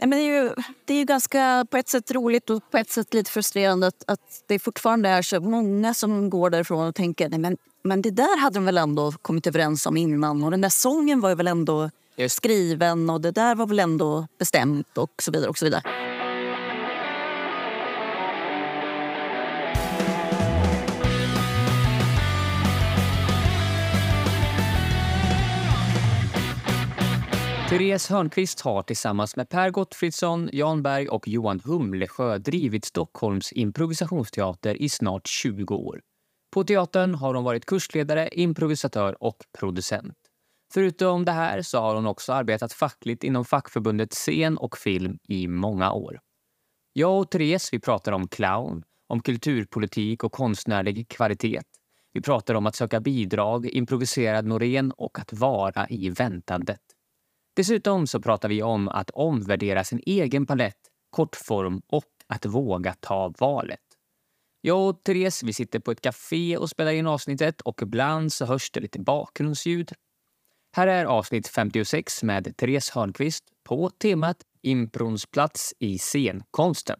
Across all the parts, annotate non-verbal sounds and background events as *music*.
Nej, men det, är ju, det är ju ganska på ett sätt roligt och på ett sätt lite frustrerande att, att det fortfarande är så många som går därifrån och tänker nej men, men det där hade de väl ändå kommit överens om innan och den där sången var väl ändå skriven och det där var väl ändå bestämt och så vidare. och så vidare. Therese Hörnqvist har tillsammans med Per Gottfridsson, Jan Berg och Johan Humlesjö drivit Stockholms improvisationsteater i snart 20 år. På teatern har hon varit kursledare, improvisatör och producent. Förutom det här så har hon också arbetat fackligt inom fackförbundet Scen och film i många år. Jag och Therese vi pratar om clown, om kulturpolitik och konstnärlig kvalitet. Vi pratar om att söka bidrag, improviserad Norén och att vara i väntandet. Dessutom så pratar vi om att omvärdera sin egen palett, kortform och att våga ta valet. Jag och Therese vi sitter på ett café och spelar in avsnittet och ibland så hörs det lite bakgrundsljud. Här är avsnitt 56 med Therese Hörnqvist på temat Improns plats i scenkonsten.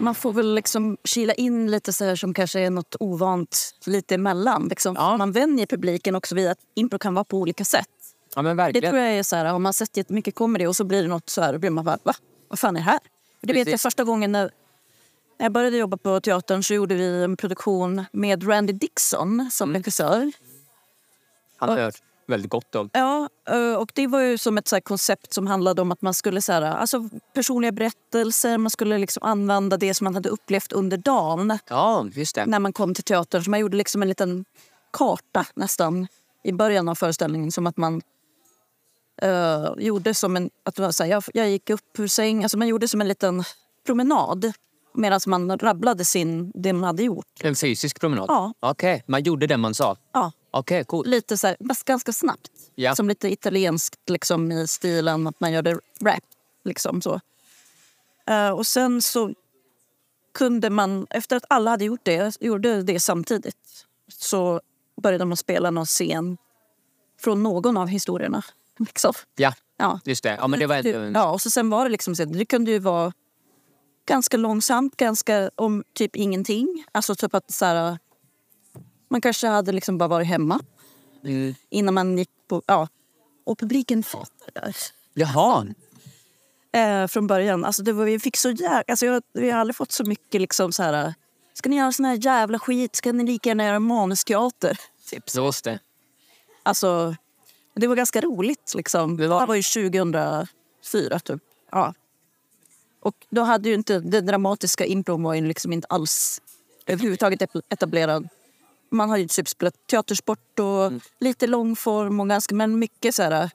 Man får väl liksom kila in lite så här som kanske är något ovant lite emellan. Liksom. Ja. Man vänjer publiken också vid att impro kan vara på olika sätt. Ja, men Det verkligen. tror jag är så här, om man sett jättemycket comedy och så blir det något så här, då blir man bara, va? Vad fan är det här? Det vet jag Precis. första gången när jag började jobba på teatern så gjorde vi en produktion med Randy Dixon som regissör. Han har hört väldigt gott om. Ja, eh, och det var ju som ett så koncept som handlade om att man skulle så här, alltså personliga berättelser, man skulle liksom använda det som man hade upplevt under dagen Ja, just det. när man kom till teatern. Så man gjorde liksom en liten karta nästan i början av föreställningen som att man eh, gjorde som en... Att det var så här, jag, jag gick upp ur säng, alltså man gjorde som en liten promenad medan man rabblade sin, det man hade gjort. En fysisk promenad? Ja. Okej, man gjorde det man sa? Ja, Okej, coolt. lite så här, ganska snabbt. Ja. Som lite italienskt liksom, i stilen att man gör det rap. Liksom, så. Eh, och sen så kunde man, efter att alla hade gjort det, gjorde det samtidigt så började man spela någon scen från någon av historierna. Liksom. Ja, Ja. just det. Ja, men det var Det- en... Ja, och så sen var det liksom så, det kunde ju vara ganska långsamt, ganska om typ ingenting. Alltså typ att så här, man kanske hade liksom bara varit hemma Mm. innan man gick på... Ja. Och publiken fattade Jaha. eh, från början. Alltså det var, vi fick så jävla... Alltså jag, vi har aldrig fått så mycket liksom så här... Ska ni göra sån här jävla skit ska ni lika gärna göra manusteater. *laughs* Typ. Så just det. Alltså, det var ganska roligt. Liksom. Det Det var- var ju 2004, typ. Ja. Och då hade ju inte... Den dramatiska impron var ju liksom inte alls överhuvudtaget etablerad. Man har ju typ spelat teatersport och Mm. lite långform och ganska, men mycket så här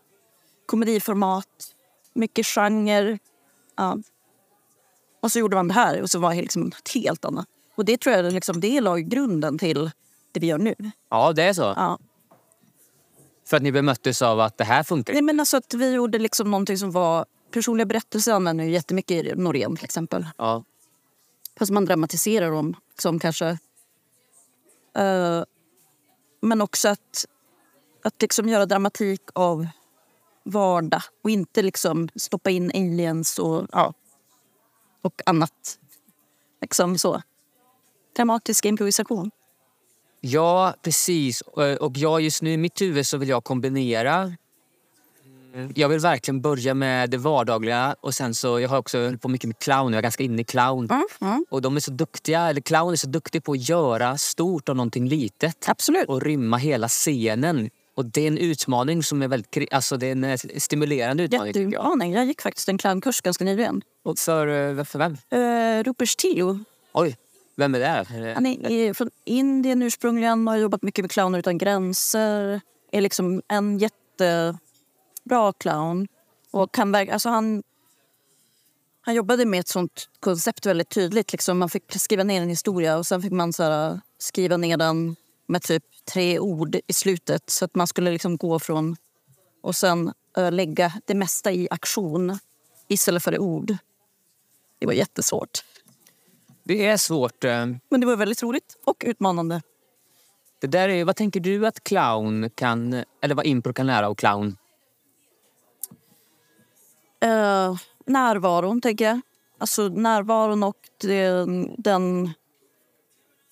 komediformat, mycket genre. Ja. Och så gjorde man det här och så var det liksom helt annat. Och det tror jag liksom, det la grunden till det vi gör nu. Ja, det är så. Ja. För att ni bemöttes av att det här funkar. Nej, men alltså att vi gjorde liksom någonting som var... Personliga berättelser använder ju jättemycket i Norén till exempel. Ja. Fast man dramatiserar dem som kanske... Eh, men också att, att liksom göra dramatik av vardag och inte liksom stoppa in aliens och, ja, och annat. Liksom så. Dramatisk improvisation. Ja, precis. Och- jag just nu i mitt huvud så vill jag kombinera. Mm, Jag vill verkligen börja med det vardagliga och sen så, jag har också på mycket med clown, jag är ganska inne i clown. Mm, mm. Och de är så duktiga, eller clown är så duktig på att göra stort av någonting litet. Absolut. Och rymma hela scenen. Och det är en utmaning som är väldigt, alltså det är en eh, stimulerande utmaning jag. Gick faktiskt en clownkurs ganska nyligen. Och för, eh, för vem? Uh, Rupert Stilo Oj, vem är det? Han är, från Indien ursprungligen och har jobbat mycket med Clowner utan gränser. Är liksom en jättebra clown. Och kan alltså han, han jobbade med ett sånt koncept väldigt tydligt. Liksom man fick skriva ner en historia och sen fick man så här, skriva ner den med typ tre ord i slutet. Så att man skulle liksom gå från och sen eh, lägga det mesta i aktion istället för i ord. Det var jättesvårt. Det är svårt. eh, Men det var väldigt roligt och utmanande. Det där är, vad tänker du att clown kan, eller vad impro kan lära av clown? Eh, närvaron, tänker jag. Alltså närvaron och den, den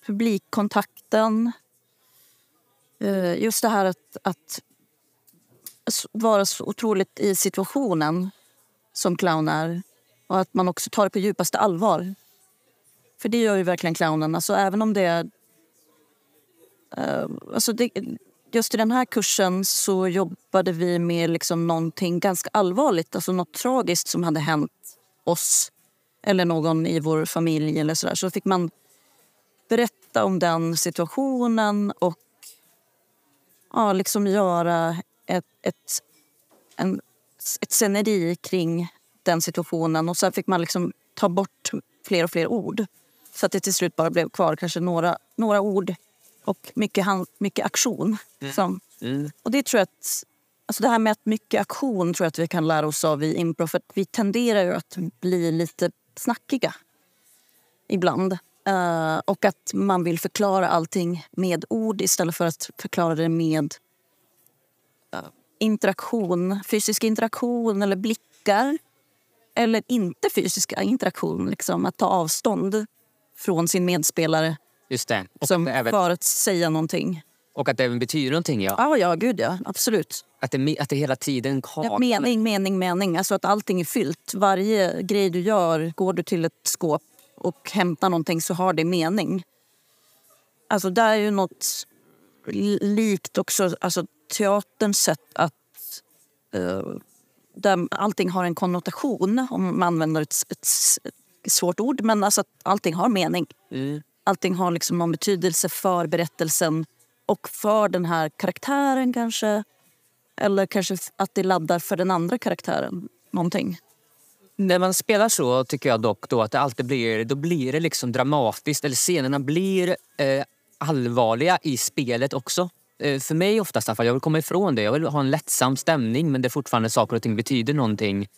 publikkontakten. Eh, just det här att, att vara så otroligt i situationen som clown är. Och att man också tar det på djupaste allvar. För det gör ju verkligen clownen. Alltså även om det är... Uh, alltså det, just i den här kursen så jobbade vi med liksom någonting ganska allvarligt. Alltså något tragiskt som hade hänt oss eller någon i vår familj. eller Så, där. så fick man berätta om den situationen och ja, liksom göra ett, ett, en, ett sceneri kring den situationen. Och Sen fick man liksom ta bort fler och fler ord så att det till slut bara blev kvar kanske några, några ord och mycket, hand, mycket aktion. Som, Mm. och det tror jag att, alltså det här med att mycket aktion tror jag att vi kan lära oss av i impro. För vi tenderar ju att bli lite snackiga ibland. Eh, och att man vill förklara allting med ord istället för att förklara det med eh, interaktion, fysisk interaktion eller blickar. Eller inte fysisk interaktion, liksom att ta avstånd från sin medspelare Just det. Och, som även, för att säga någonting. och att det även betyder någonting, ja. Ja, ja, gud ja. Absolut. Att, det, att det hela tiden har... Ja, mening, mening, mening. Alltså att allting är fyllt. Varje grej du gör, går du till ett skåp och hämtar någonting så har det mening. Alltså där är ju något li- likt också, alltså teaterns sätt att... Uh, där allting har en konnotation, om man använder ett, ett, ett svårt ord. Men alltså att allting har mening. Mm. Allting har liksom någon betydelse för berättelsen och för den här karaktären kanske. Eller kanske att det laddar för den andra karaktären någonting. När man spelar så tycker jag dock då att det alltid blir, då blir det liksom dramatiskt. Eller scenerna blir eh, allvarliga i spelet också. Eh, för mig oftast jag vill komma ifrån det. Jag vill ha en lättsam stämning men det är fortfarande saker och ting betyder någonting.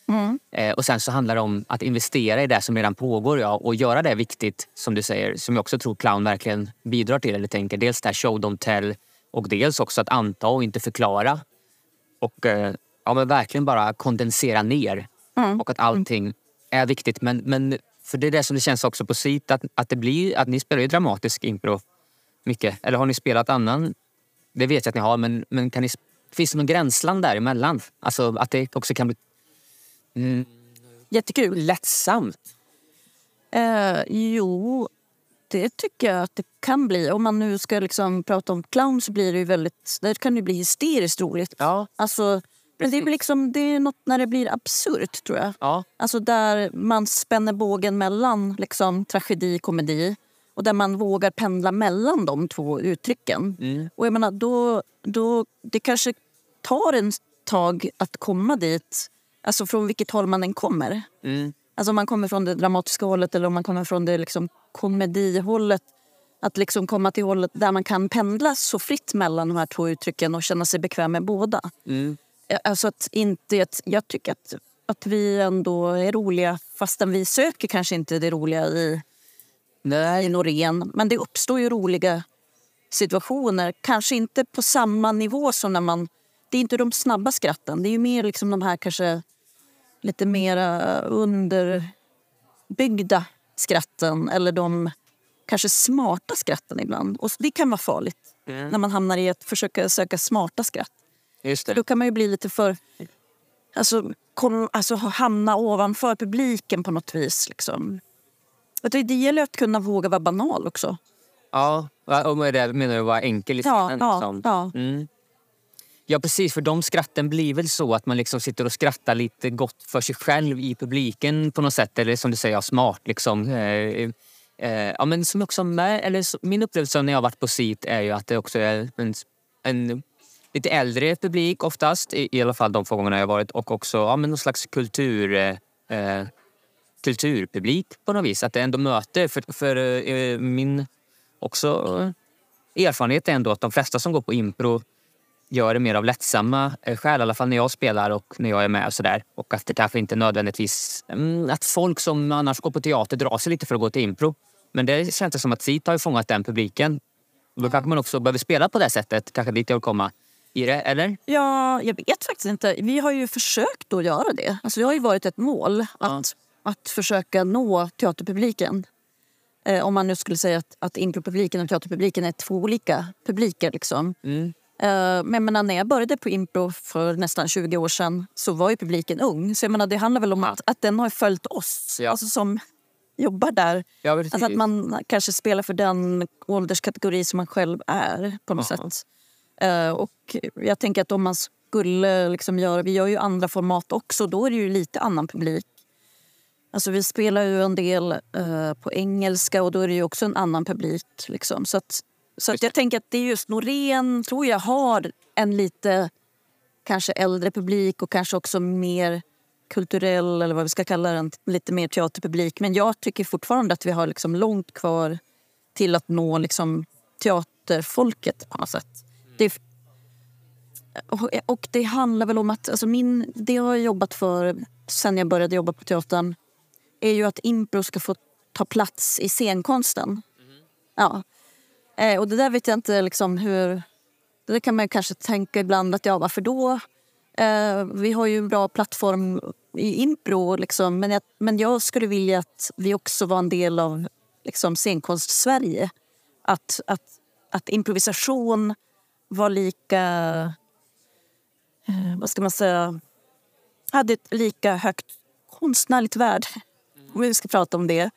Eh, och sen så handlar det om att investera i det som redan pågår ja, och göra det viktigt som du säger. Som jag också tror clown verkligen bidrar till. Eller tänker. Dels det här show don't tell och dels också att anta och inte förklara. Och eh, ja, men verkligen bara kondensera ner. Och att allting är viktigt. Men, men för det är det som det känns också på SIT att, att det blir att ni spelar ju dramatisk impro mycket. Eller har ni spelat annan? Det vet jag att ni har, men, men kan ni, finns det någon gränsland däremellan? Alltså att det också kan bli mm, Jättekul. lättsamt. Eh, jo, det tycker jag att det kan bli. Om man nu ska liksom prata om clown så blir det ju väldigt... Det kan ju bli hysteriskt roligt. Ja. Alltså, men det är, liksom, det är något när det blir absurt, tror jag. Ja. Alltså där man spänner bågen mellan liksom, tragedi och komedi och där man vågar pendla mellan de två uttrycken. Mm. Och jag menar, då, då, det kanske tar en tag att komma dit, alltså från vilket håll man än kommer. Mm. Alltså om man kommer från det dramatiska hållet eller om man kommer från det liksom komedihållet. Att liksom komma till hållet där man kan pendla så fritt mellan de här två uttrycken och känna sig bekväm med båda. Mm. Alltså att inte, att jag tycker att, att vi ändå är roliga fastän vi söker kanske inte det roliga i, Nej. i Norén. Men det uppstår ju roliga situationer. Kanske inte på samma nivå som när man... Det är inte de snabba skratten. Det är mer liksom de här kanske lite mer underbyggda skratten. Eller de kanske smarta skratten ibland. Och det kan vara farligt Mm. när man hamnar i att försöka söka smarta skratt. Just Då det. kan man ju bli lite för... Alltså, kom, alltså hamna ovanför publiken på något vis. Liksom. Det, gäller att kunna våga vara banal också. Ja, och med det menar du vara enkel i Ja, scenen? ja, liksom. ja. Mm. Ja, precis. För de skratten blir väl så att man liksom sitter och skrattar lite gott för sig själv i publiken på något sätt. Eller som du säger, smart. Liksom. Eh, eh, ja, men som också med, eller min upplevelse när jag varit på SIT är ju att det också är en, en lite äldre publik oftast. I, I alla fall de få gångerna jag varit. Och också ja, men någon slags kultur... Eh, eh, kulturpublik på något vis. Att det ändå möter. För, för eh, min också eh, erfarenhet är ändå att de flesta som går på impro gör det mer av lättsamma eh, skäl. I alla fall när jag spelar och när jag är med. Och, så där. och att det kanske inte nödvändigtvis... Mm, att folk som annars går på teater drar sig lite för att gå till impro. Men det känns det som att SIT har ju fångat den publiken. Och Då kanske man också behöver spela på det sättet. Kanske dit jag vill komma. i det, eller? Ja, jag vet faktiskt inte. Vi har ju försökt att göra det. Alltså, det har ju varit ett mål att, att försöka nå teaterpubliken. Eh, om man nu skulle säga att, att impropubliken och teaterpubliken är två olika publiker. Liksom. Mm. Eh, men menar, när jag började på impro för nästan 20 år sedan så var ju publiken ung. Så jag menar, det handlar väl om att, att den har följt oss Ja. alltså, som jobbar där. Ja. Alltså att man kanske spelar för den ålderskategori som man själv är på något Ja. sätt. Eh, och jag tänker att om man skulle liksom göra, vi gör ju andra format också, då är det ju lite annan publik. Alltså vi spelar ju en del eh, på engelska och då är det ju också en annan publik. Liksom. Så, att, så att jag tänker att det är just Norén, tror jag, har en lite kanske äldre publik och kanske också mer kulturell eller vad vi ska kalla den, lite mer teaterpublik. Men jag tycker fortfarande att vi har liksom långt kvar till att nå liksom teaterfolket på något sätt. Det, och- det handlar väl om att, alltså min, det jag har jobbat för sen jag började jobba på teatern är ju att impro ska få ta plats i scenkonsten. Ja. Eh, och det där vet jag inte liksom hur... Det där kan man kanske tänka ibland att ja, varför då? Eh, vi har ju en bra plattform i impro, liksom, men, jag, men jag skulle vilja att vi också var en del av liksom, scenkonst-Sverige. Att, att, att improvisation var lika... Eh, vad ska man säga? Hade ett lika högt konstnärligt värde, vi ska prata om det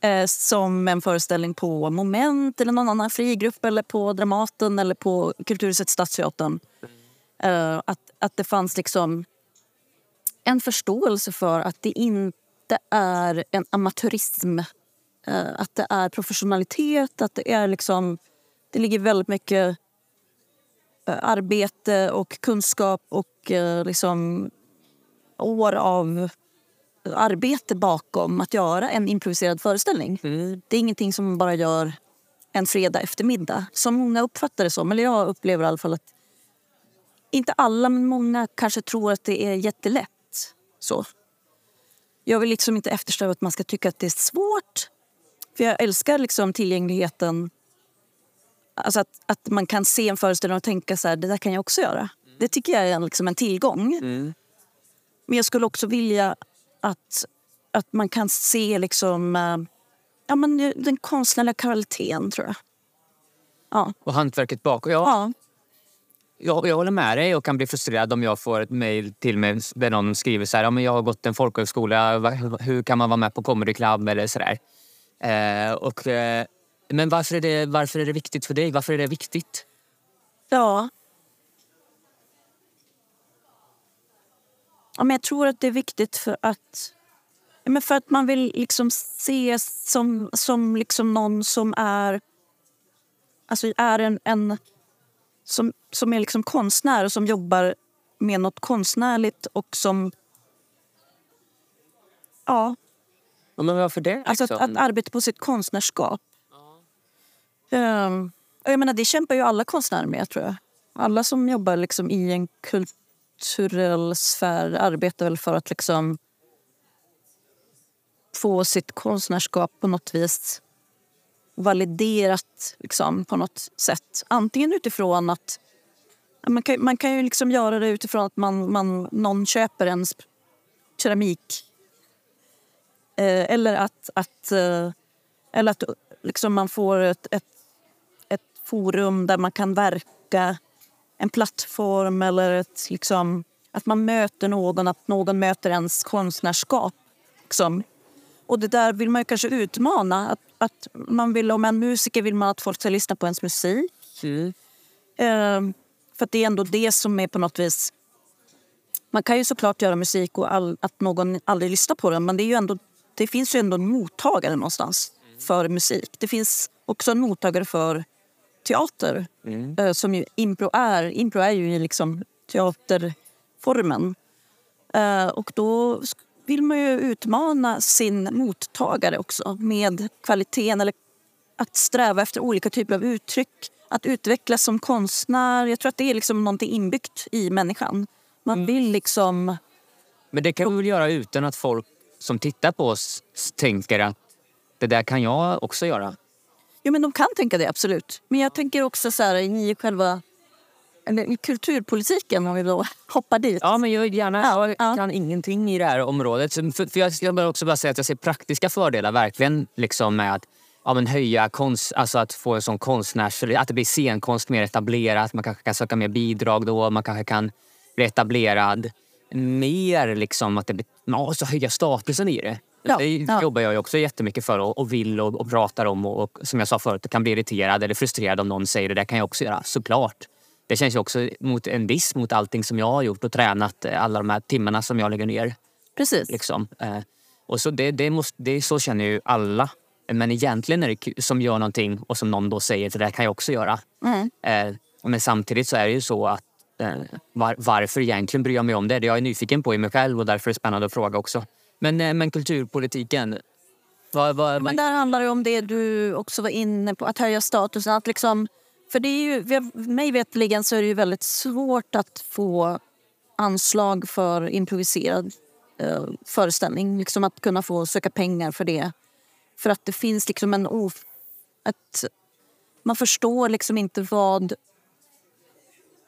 eh, som en föreställning på Moment eller någon annan frigrupp eller på Dramaten eller på Kulturhuset Stadsteatern. Eh, att, att det fanns liksom en förståelse för att det inte är en amatörism. Eh, att det är professionalitet, att det är liksom... Det ligger väldigt mycket eh, arbete och kunskap och eh, liksom år av arbete bakom att göra en improviserad föreställning. Mm. Det är ingenting som man bara gör en fredag eftermiddag. Som många uppfattar det som. Eller jag upplever i alla fall att inte alla, men många kanske tror att det är jättelätt. Så. Jag vill liksom inte eftersträva att man ska tycka att det är svårt. För jag älskar liksom tillgängligheten. Alltså att, att man kan se en föreställning och tänka så här, det där kan jag också göra. Det tycker jag är en, liksom en tillgång. Mm. Men jag skulle också vilja att, att man kan se liksom, eh, ja, men den konstnärliga kvaliteten, tror jag. Ja. Och hantverket bakom. Ja, ja. jag, jag håller med dig och kan bli frustrerad om jag får ett mejl till mig där någon skriver så här, ja, men jag har gått en folkhögskola, hur kan man vara med på Comedy Club eller sådär. Eh, och, eh, men varför är, det, varför är det viktigt för dig? Varför är det viktigt? ja. Ja, men jag tror att det är viktigt för att, ja, men för att man vill liksom ses som, som liksom någon som är, alltså är en, en som, som är liksom konstnär och som jobbar med något konstnärligt och som... Ja, Ja, men varför det? alltså att, liksom? att arbeta på sitt konstnärskap. Ehm, och jag menar, det kämpar ju alla konstnärer med, tror jag. Alla som jobbar liksom i en kulturell sfär arbetar väl för att liksom få sitt konstnärskap på något vis validerat liksom, på något sätt. Antingen utifrån att... Man kan, man kan ju liksom göra det utifrån att man, man, någon köper ens keramik. Eh, eller att, att, eh, eller att liksom man får ett, ett, ett forum där man kan verka. En plattform eller ett, liksom, att man möter någon, att någon möter ens konstnärskap. Liksom. Och det där vill man kanske utmana. Att, att man vill, om en musiker vill man att folk ska lyssna på ens musik. Mm. Eh, för det är ändå det som är på något vis... Man kan ju såklart göra musik och all, att någon aldrig lyssnar på den men det, är ju ändå, det finns ju ändå en mottagare någonstans för musik. Det finns också en mottagare för teater Mm. eh, som ju impro är. Impro är ju liksom teaterformen. Eh, och då vill man ju utmana sin mottagare också med kvaliteten eller att sträva efter olika typer av uttryck. Att utvecklas som konstnär. Jag tror att det är liksom någonting inbyggt i människan. Man vill liksom... Men det kan vi väl göra utan att folk som tittar på oss tänker att det där kan jag också göra. Jo, men de kan tänka det, absolut. Men jag tänker också så här i själva eller kulturpolitiken om vi då hoppar dit. Ja, men jag gärna. Ja, Jag ja. kan ingenting i det här området. För, för jag ska också bara säga att jag ser praktiska fördelar verkligen liksom med att ja, men höja konst, alltså att få en sån konstnärs... Att det blir scenkonst mer etablerat. Man kanske kan söka mer bidrag då. Man kanske kan bli etablerad mer liksom att det blir, ja, så höja statusen i det. Ja, det ja. jobbar jag också jättemycket för och, vill och, och pratar om. Och, och som jag sa förut, jag kan bli irriterad eller frustrerad om någon säger det. Det kan jag också göra, såklart. Det känns ju också mot en diss mot allting som jag har gjort och tränat eh, alla de här timmarna som jag lägger ner. Precis. Liksom. Eh, och så, det, det måste, det, så känner ju alla. Men egentligen är det som gör någonting och som någon då säger att det där kan jag också göra. Mm. Eh, men samtidigt så är det ju så att var, varför egentligen bryr jag mig om det? Det jag är nyfiken på i mig själv och därför är det spännande att fråga också. Men, eh, men kulturpolitiken. Vad, vad, Men där handlar det om det du också var inne på, att höja statusen. Att liksom, för det är ju, mig veterligen så är det ju väldigt svårt att få anslag för improviserad eh, föreställning. Liksom att kunna få söka pengar för det. För att det finns liksom en... Of, ett, man förstår liksom inte vad,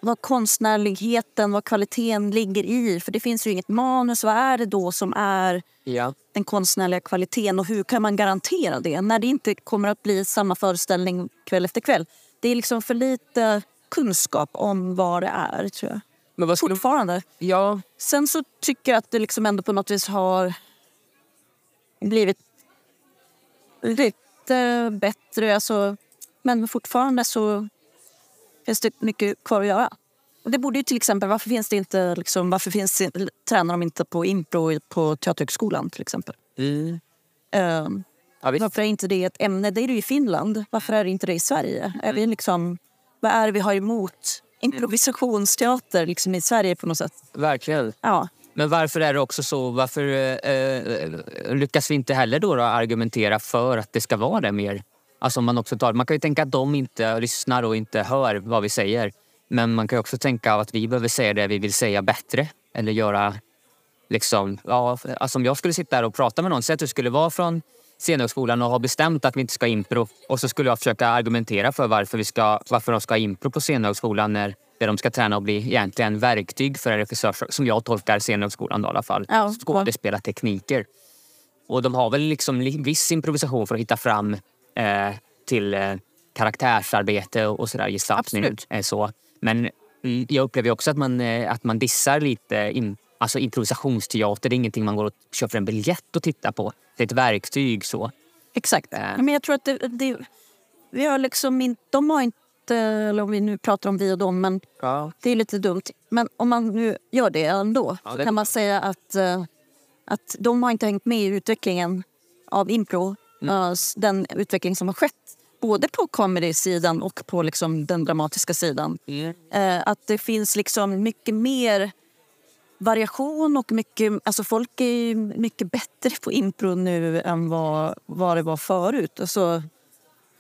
vad konstnärligheten, vad kvaliteten ligger i. För det finns ju inget manus. Vad är det då som är ja. den konstnärliga kvaliteten och hur kan man garantera det när det inte kommer att bli samma föreställning kväll efter kväll? Det är liksom för lite kunskap om vad det är, tror jag. Men vad skulle, Fortfarande. ja, Sen så tycker jag att det liksom ändå på något vis har blivit lite bättre. Alltså, men fortfarande så finns det mycket kvar att göra. Och det borde ju till exempel, varför finns det inte, liksom, varför finns, tränar de inte på impro på Teaterhögskolan till exempel? mm. Ehm, ja varför är inte det ett ämne? Det är det ju i Finland. Varför är det inte det i Sverige? Är vi liksom, vad är det vi har emot improvisationsteater liksom i Sverige på något sätt? verkligen. Ja. Men varför är det också så? Varför eh, eh, lyckas vi inte heller då, då argumentera för att det ska vara det mer? Alltså man, också tar, man kan ju tänka att de inte lyssnar och inte hör vad vi säger. Men man kan också tänka att vi behöver säga det vi vill säga bättre. Eller göra liksom, ja, alltså om jag skulle sitta här och prata med någon, säg att du skulle vara från scenhögskolan och ha bestämt att vi inte ska ha impro och så skulle jag försöka argumentera för varför, vi ska, varför de ska ha impro på scenhögskolan när det de ska träna och bli egentligen verktyg för en regissör, som jag tolkar scenhögskolan då, i alla fall. Ja. Skådespelartekniker. Och de har väl liksom li- viss improvisation för att hitta fram eh, till eh, karaktärsarbete och, sådär, gestaltning. Absolut. Eh, så. Men mm, jag upplever också att man, eh, att man dissar lite in, alltså improvisationsteater. Det är ingenting man går och köper en biljett och tittar på. Det är ett verktyg. så. Exakt. Äh. Men jag tror att det, det, vi har liksom inte, de har inte, eller om vi nu pratar om vi och dem, men Ja. det är lite dumt. Men om man nu gör det ändå Ja, så det- kan man säga att, att de har inte hängt med i utvecklingen av impro. Mm. Den utveckling som har skett både på comedy-sidan och på liksom den dramatiska sidan. Eh, att det finns liksom mycket mer variation och mycket... Alltså folk är ju mycket bättre på impro nu än vad, vad det var förut. Alltså,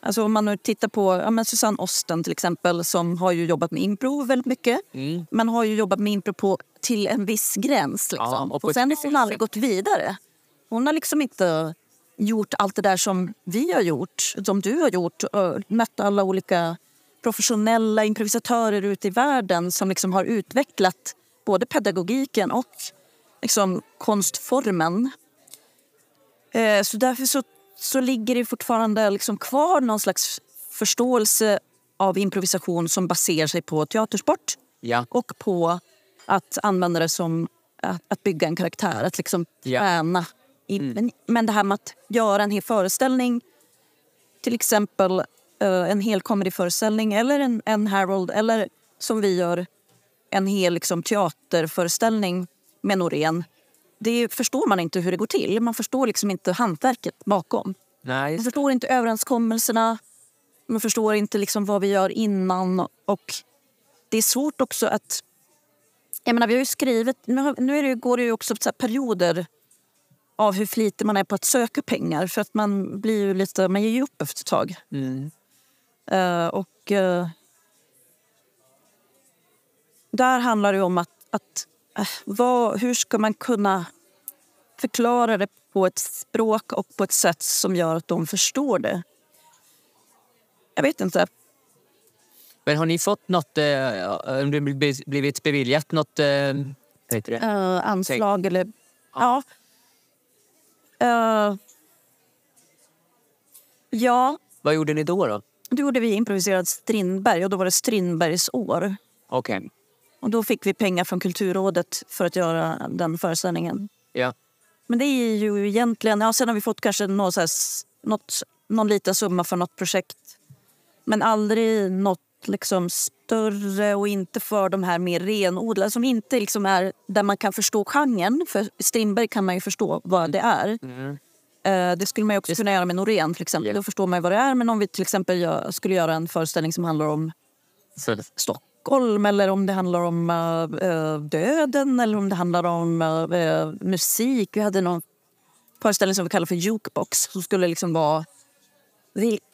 alltså om man nu tittar på ja, men Susanne Osten till exempel som har ju jobbat med impro väldigt mycket. Mm. Men har ju jobbat med impro på, till en viss gräns. Liksom. Ja, och och sen har hon aldrig gått vidare. Hon har liksom inte gjort allt det där som vi har gjort, som du har gjort. Mött alla olika professionella improvisatörer ute i världen som liksom har utvecklat både pedagogiken och liksom konstformen. Eh, så därför så, så ligger det fortfarande liksom kvar någon slags förståelse av improvisation som baserar sig på teatersport Ja. och på att använda det som att, att bygga en karaktär, att liksom Ja. I, men, men det här med att göra en hel föreställning, till exempel eh, en hel comedyföreställning eller en, en Harold eller som vi gör, en hel liksom, teaterföreställning med Norén. Det förstår man inte hur det går till. Man förstår liksom inte hantverket bakom. Nej, Man förstår inte överenskommelserna. Man förstår inte liksom vad vi gör innan. Och Det är svårt också att... Jag menar, vi har ju skrivit... Nu, har, nu det, går det ju också perioder av hur flitig man är på att söka pengar. För att man blir ju lite... Man ger ju upp efter ett tag. Mm. Eh, och eh, där handlar det om att, att eh, vad, hur ska man kunna förklara det på ett språk och på ett sätt som gör att de förstår det. Jag vet inte. Men har ni fått något, eh, blivit- beviljat något, eh, det? Anslag eller... Ja. Eh, ja, Vad gjorde ni då? då? då gjorde vi improviserad Strindberg och då var det Strindbergs år. Okej. Och då fick vi pengar från Kulturrådet för att göra den föreställningen. Ja. Men det är ju egentligen... Ja, sen har vi fått kanske någon, så här, s- något, någon liten summa för något projekt. Men aldrig något liksom större och inte för de här mer renodlade som inte liksom är där man kan förstå genren. För Strindberg kan man ju förstå vad det är. Eh, Det skulle man också kunna göra med Norén till exempel. Då förstår man vad det är. Men om vi till exempel gör, skulle göra en föreställning som handlar om Stockholm eller om det handlar om eh, döden eller om det handlar om eh, musik. Vi hade någon föreställning som vi kallar för Jukebox som skulle liksom vara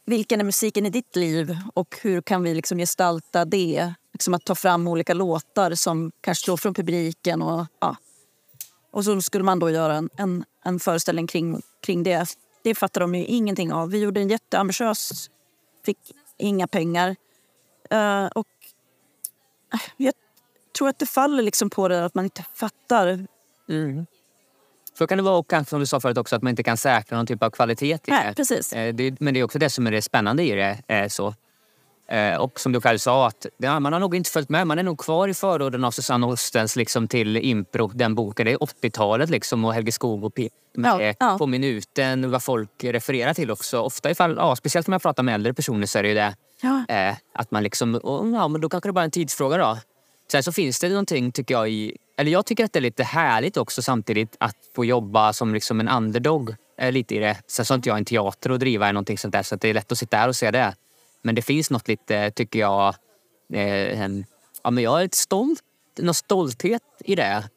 vilken är musiken i ditt liv och hur kan vi liksom gestalta det? Liksom att ta fram olika låtar som kanske slår från publiken. Och, ja. och så skulle man då göra en, en, en föreställning kring, kring det. Det fattar de ju ingenting av. Vi gjorde en jätteambitiös, fick inga pengar. Uh, och eh, jag tror att det faller liksom på det att man inte fattar. mm. Så kan det vara, och kanske som du sa förut också, att man inte kan säkra någon typ av kvalitet i Nej, det. precis. Eh, det. Men det är också det som är det spännande i det. eh, Så. Eh, Och som du själv sa, att man har nog inte följt med. Man är nog kvar i förorden av Susanne Ostens liksom, till Impro, den boken. Det är 80-talet liksom, och Helge Skog och P- här, Ja, ja. På minuten, vad folk refererar till också. Ofta ifall, ja, speciellt om jag pratar med äldre personer så är det ju det. Ja. Eh, att man liksom, och, ja men då kanske det bara är en tidsfråga då. Sen så finns det någonting tycker jag i, eller jag tycker att det är lite härligt också samtidigt att få jobba som liksom en underdog eh, lite i det. Sen så har inte jag en teater att driva eller någonting sånt där så det är lätt att sitta där och se det. Men det finns något lite, tycker jag, eh, en, ja men jag är lite stolt, någon stolthet i det.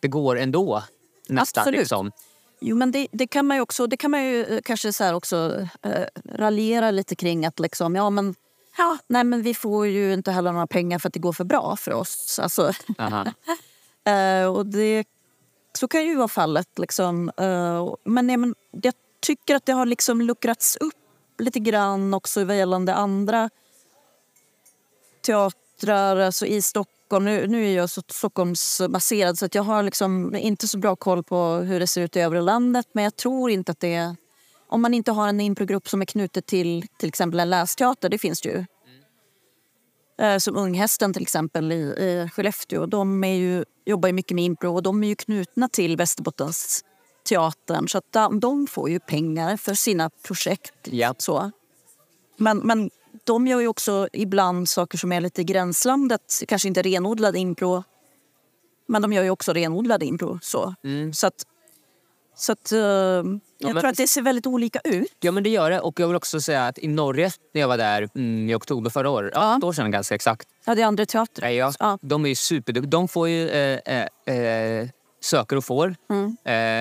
Det går ändå. Nästan Absolut. liksom. Jo, men det, det kan man ju också, det kan man ju eh, kanske så här också eh, raljera lite kring att liksom, ja men Ja, nej men vi får ju inte heller några pengar för att det går för bra för oss. Alltså, *laughs* Eh, och det, så kan ju vara fallet. Liksom. Eh, men, nej, men jag tycker att det har liksom luckrats upp lite grann också vad gällande andra teatrar alltså i Stockholm. Nu, nu är jag så Stockholmsbaserad så att jag har liksom inte så bra koll på hur det ser ut i övriga landet. Men jag tror inte att det är... Om man inte har en improgrupp som är knutet till till exempel en lästeater, det finns det ju. Eh, Som Unghästen till exempel i, i Skellefteå. De är ju, jobbar ju mycket med impro och de är ju knutna till Västerbottens teatern. Så att de, de får ju pengar för sina projekt. Ja. Så. Men, men de gör ju också ibland saker som är lite i gränslandet. Kanske inte renodlad impro, men de gör ju också renodlad impro. Så, så att, så att, eh, jag men- tror att det ser väldigt olika ut. Ja men det gör det och jag vill också säga att i Norge när jag var där mm, i oktober förra året, ja. Ja. ett år sedan ganska exakt. Ja, det är andra teatrar. Nej, ja. Ja. De är ju superduktiga. De får ju eh, eh, eh, söker och får Mm.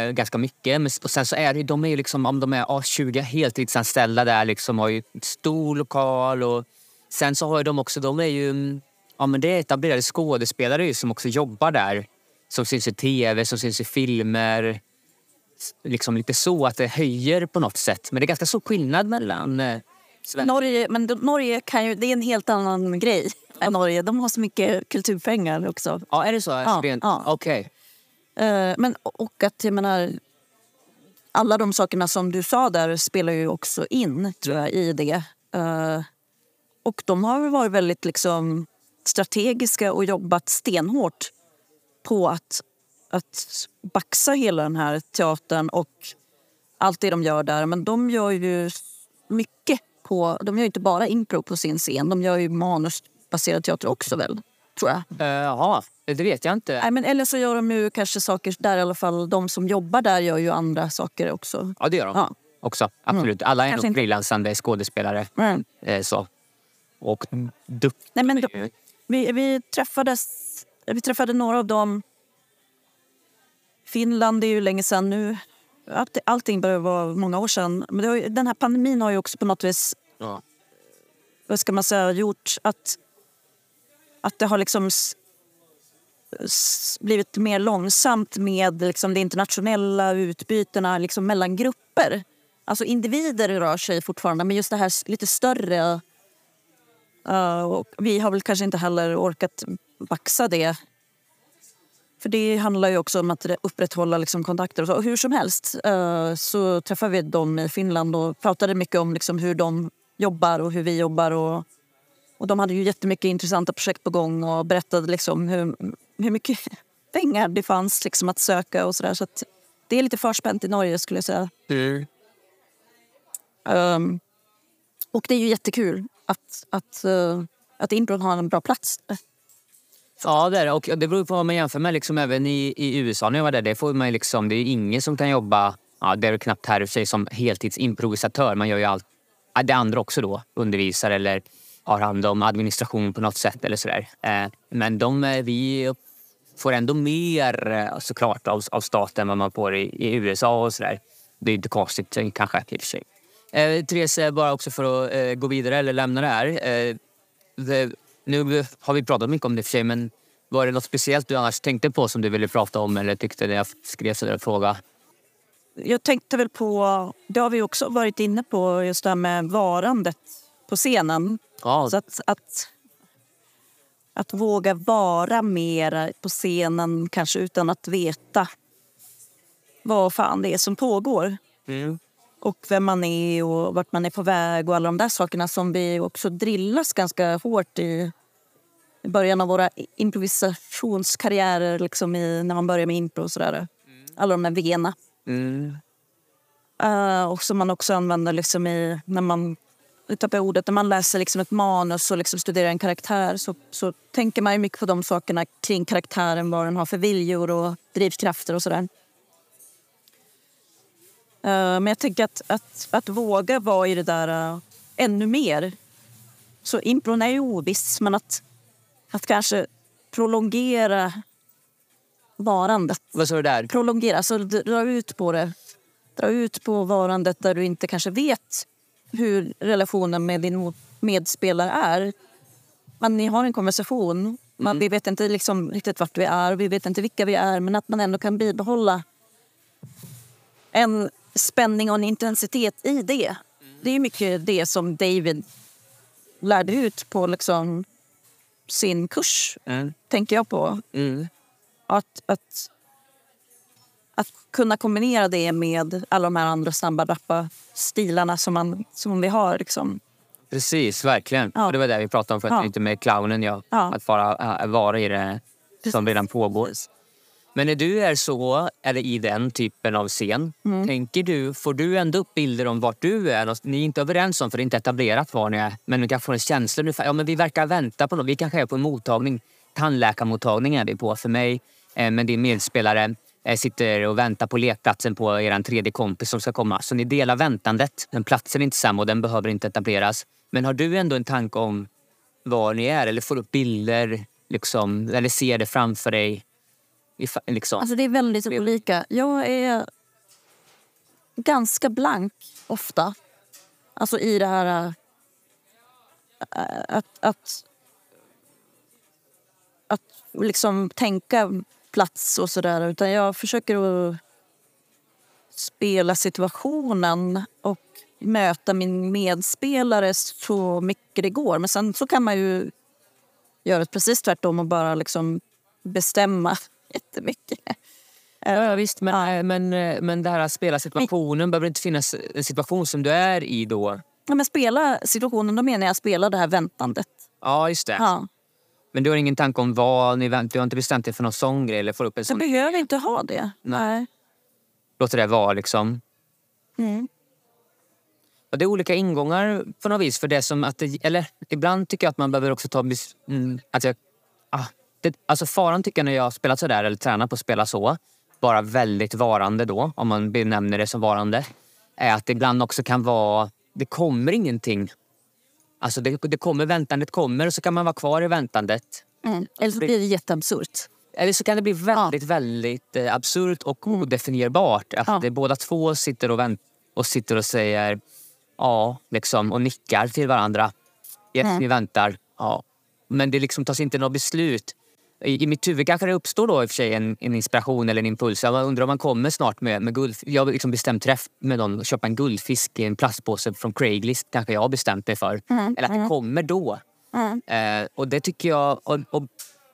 eh, ganska mycket. Men, och sen så är det, de är ju liksom, om de är ja, 20 heltidsanställda där liksom, har ju stor lokal och sen så har de också, de är ju, mm, ja men det är etablerade skådespelare som också jobbar där. Som syns i tv, som syns i filmer. Liksom lite så att det höjer på något sätt. Men det är ganska stor skillnad mellan eh, Sverige. Norge, men Norge kan ju, det är en helt annan grej. än Norge. De har så mycket kulturpengar också. Ja, är det så? Ja, Rent- ja. Okej. Eh, men, och att jag menar, alla de sakerna som du sa där spelar ju också in tror jag, i det. Eh, och de har varit väldigt liksom, strategiska och jobbat stenhårt på att, att baxa hela den här teatern och allt det de gör där. Men de gör ju mycket på... De gör ju inte bara impro på sin scen. De gör ju manusbaserad teater också väl, tror jag. Eh, Jaha, det vet jag inte. Nej, men eller så gör de ju kanske saker där i alla fall. De som jobbar där gör ju andra saker också. Ja, det gör de. Ja. Också, absolut. Alla är nog frilansande skådespelare. Mm. Eh, så. Och duktiga. Nej, men de, vi, vi, träffades, vi träffade några av dem. Finland är ju länge sedan nu. Allt, allting börjar vara många år sedan. Men har den här pandemin har ju också på något vis Ja. vad ska man säga, gjort att, att det har liksom s, s, blivit mer långsamt med liksom, de internationella utbytena liksom, mellan grupper. Alltså individer rör sig fortfarande, men just det här lite större Uh, och vi har väl kanske inte heller orkat baxa det. För det handlar ju också om att upprätthålla liksom kontakter. Och så. Och hur som helst uh, så träffade vi dem i Finland och pratade mycket om liksom hur de jobbar och hur vi jobbar. Och, och de hade ju jättemycket intressanta projekt på gång och berättade liksom hur, hur mycket *laughs* pengar det fanns liksom att söka och sådär. Så, så det är lite förspänt i Norge skulle jag säga. Mm. Um, och det är ju jättekul att, att, uh, att impron har en bra plats. Ja, det är det. Och det beror på vad man jämför med. Liksom även i, i USA när jag var där, det, får man liksom, det är ingen som kan jobba, ja, det är knappt här i sig, som heltidsimprovisatör. Man gör ju allt, det andra också då, undervisar eller har hand om administration på något sätt eller sådär. Eh, men de, vi får ändå mer eh, såklart av, av staten än vad man får i, i USA och sådär. Det är inte konstigt eh, kanske i och för sig. Eh, Therese, bara också för att eh, gå vidare eller lämna det här. Eh, det, nu har vi pratat mycket om det för sig, men var det något speciellt du annars tänkte på som du ville prata om eller tyckte när jag skrev sådär fråga? Jag tänkte väl på, det har vi också varit inne på, just det här med varandet på scenen. Ja. Så att, att, att våga vara mer på scenen kanske utan att veta vad fan det är som pågår. Mm och vem man är och vart man är på väg och alla de där sakerna som vi också drillas ganska hårt i, i början av våra improvisationskarriärer liksom i, när man börjar med impro och sådär. Mm. Alla de där vena. Mm. Uh, och som man också använder liksom i, när man tappar ordet, när man läser liksom ett manus och liksom studerar en karaktär så, så tänker man mycket på de sakerna kring karaktären, vad den har för viljor och drivkrafter och sådär. Eh, men jag tänker att, att, att våga vara i det där uh, ännu mer. Så impron är ju oviss, men att, att kanske prolongera varandet. Vad sa du där? Prolongera, alltså dra ut på det. Dra ut på varandet där du inte kanske vet hur relationen med din medspelare är. Men ni har en konversation. Man, mm. Vi vet inte liksom riktigt vart vi är, vi vet inte vilka vi är men att man ändå kan bibehålla en spänning och en intensitet i det. Det är mycket det som David lärde ut på liksom sin kurs, mm. tänker jag på. Mm. Att, att, att kunna kombinera det med alla de här andra snabba, rappa stilarna som, man, som vi har. Liksom. Precis, verkligen. Ja. Och det var det vi pratade om för ja. inte med clownen. Ja. ja. Att vara, vara i det som redan pågår. Men när du är så, eller i den typen av scen, mm. tänker du, får du ändå upp bilder om vart du är? Ni är inte överens om, för det är inte etablerat var ni är, men du kan få en känsla ungefär, ja men vi verkar vänta på något, vi kanske är på en mottagning, tandläkarmottagning är vi på för mig, eh, men din medspelare eh, sitter och väntar på lekplatsen på er tredje kompis som ska komma. Så ni delar väntandet. Den platsen är inte samma och den behöver inte etableras. Men har du ändå en tanke om var ni är eller får upp bilder liksom, eller ser det framför dig? Liksom. Alltså det är väldigt olika. Jag är ganska blank ofta. Alltså i det här... Äh, att, att, att liksom tänka plats och sådär. Utan jag försöker att spela situationen och möta min medspelare så mycket det går. Men sen så kan man ju göra precis tvärtom och bara liksom bestämma jättemycket. Ja, visst, men, men, men det här att spela situationen, behöver det inte finnas en situation som du är i då? Ja, men spela situationen, då menar jag spela det här väntandet. Ja, just det. Ja. Men du har ingen tanke om vad ni väntar? Du har inte bestämt dig för någon sånggrej? Eller får upp en sån... Jag behöver inte ha det. Nej. Låter det vara liksom? Mm. Och det är olika ingångar på något vis. För det som att det, eller ibland tycker jag att man behöver också ta... Mm, att jag, ah, det, alltså faran tycker jag när jag har spelat så där eller tränat på att spela så, bara väldigt varande då, om man benämner det som varande, är att det ibland också kan vara, det kommer ingenting. Alltså det, det kommer, väntandet kommer och så kan man vara kvar i väntandet. Mm. Eller så blir det jätteabsurt. Eller så kan det bli väldigt, ja. väldigt eh, absurt och mm. odefinierbart. Att ja. det, båda två sitter och, vänt, och sitter och säger ja, liksom, och nickar till varandra. Yes, mm. vi väntar. Ja. Men det liksom tas inte något beslut i, mitt huvud kanske det uppstår då i och för sig en, en inspiration eller en impuls. Jag undrar om man kommer snart med, med guld. Jag har liksom bestämt träff med någon och köpa en guldfisk i en plastpåse från Craigslist. Kanske jag har bestämt mig för. Mm, eller att det mm. kommer då. Mm. Eh, och det tycker jag, och, och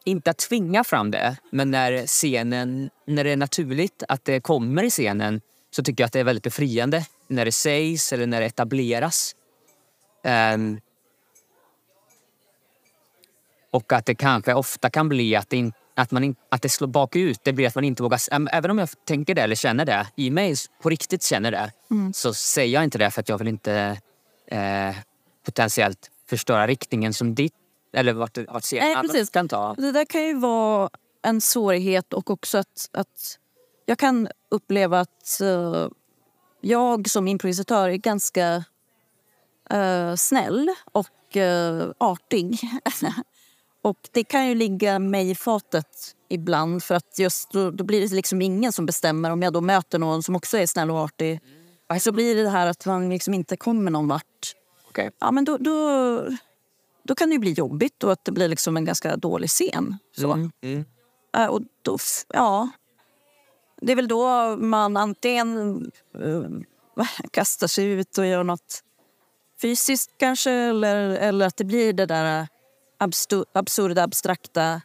inte att tvinga fram det, men när scenen, när det är naturligt att det kommer i scenen så tycker jag att det är väldigt befriande när det sägs eller när det etableras. Ehm, och att det kanske ofta kan bli att det, in, att man in, att det slår bakut. Det blir att man inte vågar... Även om jag tänker det eller känner det, i mig på riktigt känner det, så säger jag inte det för att jag vill inte eh, potentiellt förstöra riktningen som ditt eller vart, vart Nej, precis. kan ta. Det där kan ju vara en svårighet och också att, att jag kan uppleva att eh, jag som improvisatör är ganska eh, snäll och uh, artig. *laughs* och det kan ju ligga mig i fatet ibland för att just då, då blir det liksom ingen som bestämmer om jag då möter någon som också är snäll och artig. Så blir det det här att man liksom inte kommer någon vart. Okej. Ja, men då, då, då kan det ju bli jobbigt och att det blir liksom en ganska dålig scen. Så. Mm. Mm. Äh, och då, ja, det är väl då man antingen eh, *laughs* kastar sig ut och gör något fysiskt kanske eller, eller att det blir det där abstu- absurda, abstrakta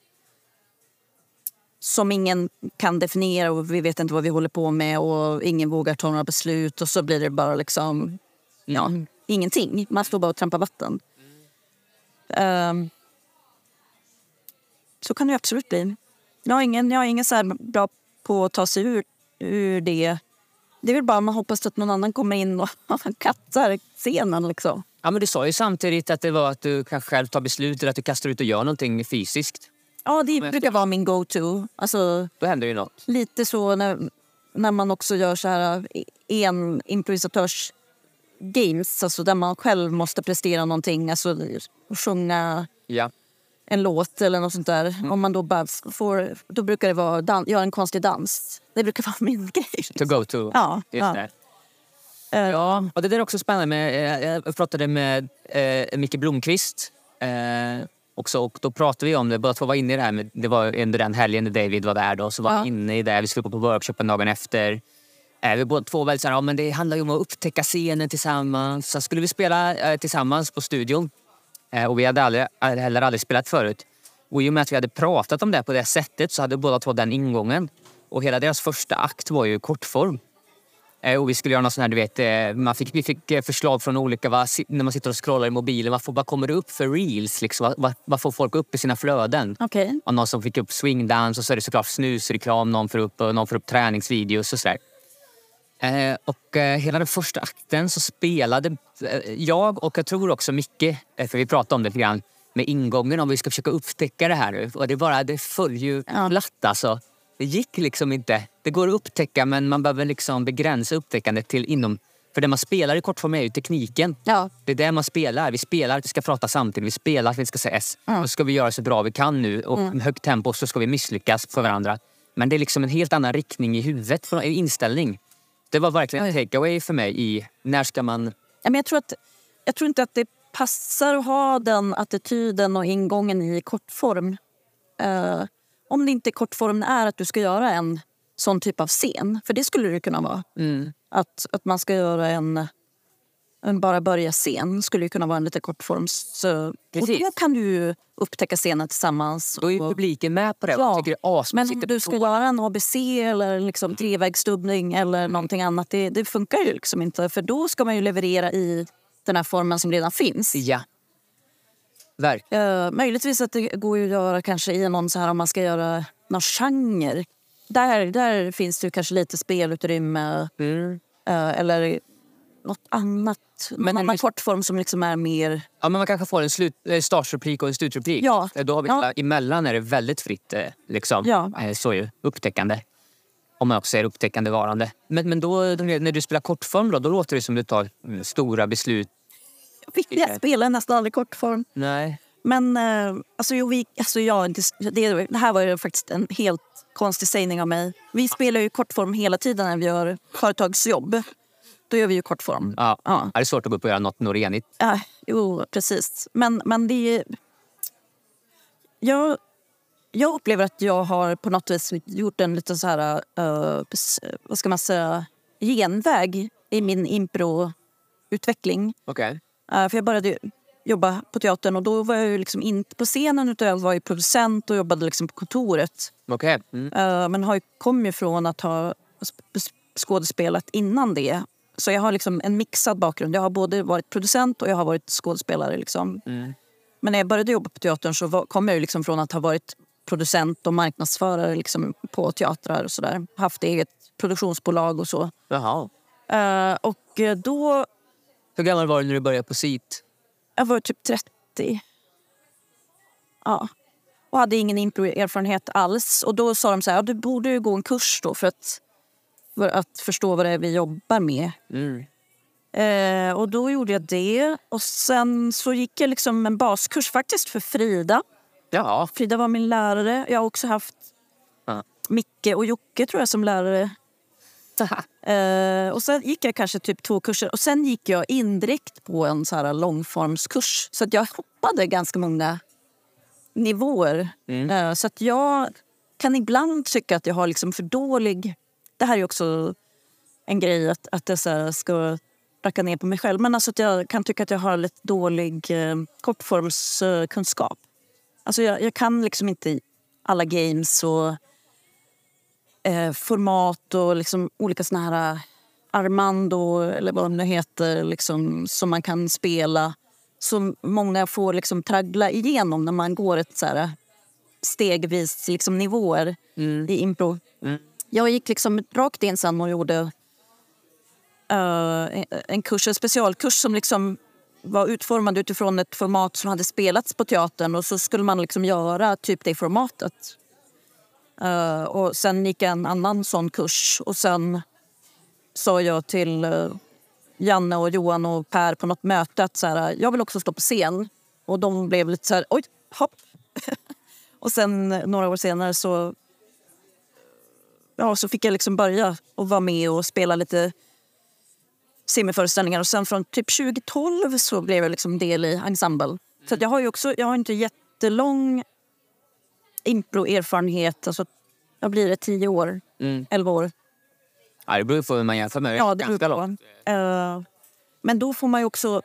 som ingen kan definiera och vi vet inte vad vi håller på med och ingen vågar ta några beslut och så blir det bara liksom ja, ingenting. Man står bara och trampar vatten. Ehm, så kan det absolut bli. Jag har ingen, jag har ingen så bra på att ta sig ur, ur det. Det är väl bara man hoppas att någon annan kommer in och *laughs* kattar scenen. Liksom. Ja, men du sa ju samtidigt att det var att du kanske själv tar beslut eller att du kastar ut och gör någonting fysiskt. Ja, det brukar vara min go-to. Alltså, Då händer ju något. lite så när, när man också gör så här en improvisatörs games, alltså där man själv måste prestera någonting, alltså sjunga Ja. En låt eller något sånt där. Om man då bara får, då brukar det vara dan- göra en konstig dans. Det brukar vara min *laughs* grej. To go to. Ja, Just ja. det. Eh, Ja, och det där är också spännande. Med, eh, jag pratade med eh, Micke Blomqvist eh, också och då pratade vi om det. Båda två var inne i det här. Med, det var under den helgen när David var där då, så var vi inne i det. Vi skulle gå på workshopen dagen efter. Eh, vi båda två väldigt så här, ja, men det handlar ju om att upptäcka scenen tillsammans. Så skulle vi spela eh, tillsammans på studion. Eh, och vi hade aldrig, heller aldrig spelat förut. Och i och med att vi hade pratat om det på det sättet så hade båda två den ingången. Och hela deras första akt var ju kortform. Eh, Och vi skulle göra något sånt här, du vet, eh, man fick, vi fick eh, förslag från olika, vad, si- när man sitter och scrollar i mobilen, vad, får, vad kommer det upp för reels? Liksom? Vad, vad, får folk upp i sina flöden? Okej. Och någon som fick upp swingdance och så är det såklart snusreklam, någon får upp, någon får upp träningsvideos och sådär. Eh, och eh, hela den första akten så spelade eh, jag och jag tror också Micke, för vi pratade om det lite grann, med ingången om vi ska försöka upptäcka det här nu. Och det bara, det föll ju Ja. platt alltså. Det gick liksom inte. Det går att upptäcka men man behöver liksom begränsa upptäckandet till inom... För det man spelar i kortform är ju tekniken. Ja. Det är det man spelar. Vi spelar att vi ska prata samtidigt. Vi spelar att vi ska säga S. Mm. Och så ska vi göra så bra vi kan nu. Och med högt tempo så ska vi misslyckas för varandra. Men det är liksom en helt annan riktning i huvudet, för- inställning. Det var verkligen en takeaway för mig i när ska man... Ja, men jag, tror att, jag tror inte att det passar att ha den attityden och ingången i kortform. Eh, om det inte kortformen är att du ska göra en sån typ av scen. För det skulle det kunna vara. Mm. Att, att man ska göra en, en bara börja scen skulle ju kunna vara en lite kortforms... Och då kan du upptäcka scenen tillsammans. Då är och- publiken med på det. Ja, tycker det är. Men om du ska göra en ABC eller liksom trevägsdubbning eller någonting annat, det, det funkar ju liksom inte. För då ska man ju leverera i den här formen som redan finns. Ja. Verkligen. Uh, möjligtvis att det går ju att göra kanske i någon så här om man ska göra någon genre. Där, där finns det kanske lite spelutrymme Mm. eh, eller något annat. Men någon annan kortform som liksom är mer... Ja, men man kanske får en slut, eh, startreplik och en slutreplik. Ja. Eh, Då har vi Ja. Emellan är det väldigt fritt. eh, Liksom. Ja. Så ju upptäckande. Om man också är upptäckande varande. Men, men då, när du spelar kortform då, då låter det som du tar mm, stora beslut. Jag spelar nästan aldrig kortform. Nej. Men alltså, jo, vi, alltså, jag, inte- det, det här var ju faktiskt en helt konstig sägning av mig. Vi spelar ju kortform hela tiden när vi gör företagsjobb. Då gör vi ju kortform. Ja. Ja. Det är svårt att gå upp och göra något norenigt. Ja, jo, precis. Men, men det är... Jag, jag upplever att jag har på något vis gjort en liten så här... s- vad ska man säga? Genväg i min impro-utveckling. Okej. Eh, för jag började jobba på teatern och då var jag ju liksom inte på scenen utan jag var ju producent och jobbade liksom på kontoret. Okej. Mm. Eh, men har ju, kom ju från att ha sp- skådespelat innan det. Så jag har liksom en mixad bakgrund. Jag har både varit producent och jag har varit skådespelare. Liksom. Mm. Men när jag började jobba på teatern så var, kom jag liksom från att ha varit producent och marknadsförare liksom på teatrar och sådär. Haft eget produktionsbolag och så. Jaha. Eh, och eh, då, Hur gammal var du när du började på SIT? jag var typ 30. Ja. Och hade ingen impro-erfarenhet alls. Och då sa de så här, ja, du borde gå en kurs då för att, för att förstå vad det är vi jobbar med. Mm. Eh, och då gjorde jag det. Och sen så gick jag liksom en baskurs faktiskt för Frida. Ja. Frida var min lärare. Jag har också haft Ja. Micke och Jocke tror jag som lärare. Eh, och sen gick jag kanske typ två kurser och sen gick jag in direkt på en så här långformskurs. Så att jag hoppade ganska många nivåer. Mm. Eh, så att jag kan ibland tycka att jag har liksom för dålig... Det här är också en grej att, att jag så ska racka ner på mig själv. Men alltså att jag kan tycka att jag har lite dålig eh, kortformskunskap. Alltså jag, jag kan liksom inte alla games och eh, format och liksom olika såna här eh, Armando eller vad de nu heter liksom, som man kan spela. Som många får liksom traggla igenom när man går ett så här stegvis liksom, nivåer Mm. i impro. Mm. Jag gick liksom rakt in sen och gjorde uh, en kurs, en specialkurs som liksom var utformad utifrån ett format som hade spelats på teatern och så skulle man liksom göra typ det formatet. Uh, och sen gick jag en annan sån kurs och sen sa jag till uh, Janne och Johan och Per på något möte att så här, jag vill också stå på scen. Och de blev lite så här, oj, hopp. *laughs* och sen några år senare så ja, så fick jag liksom börja och vara med och spela lite semiföreställningar. Och sen från typ 2012 så blev jag liksom del i ensemble. Så jag har ju också, jag har inte jättelång impro-erfarenhet. Alltså, jag blir det 10 år, Mm. 11 år. Ja, det beror på hur man jämför med. Ja, det Ganska långt. Eh, men då får man ju också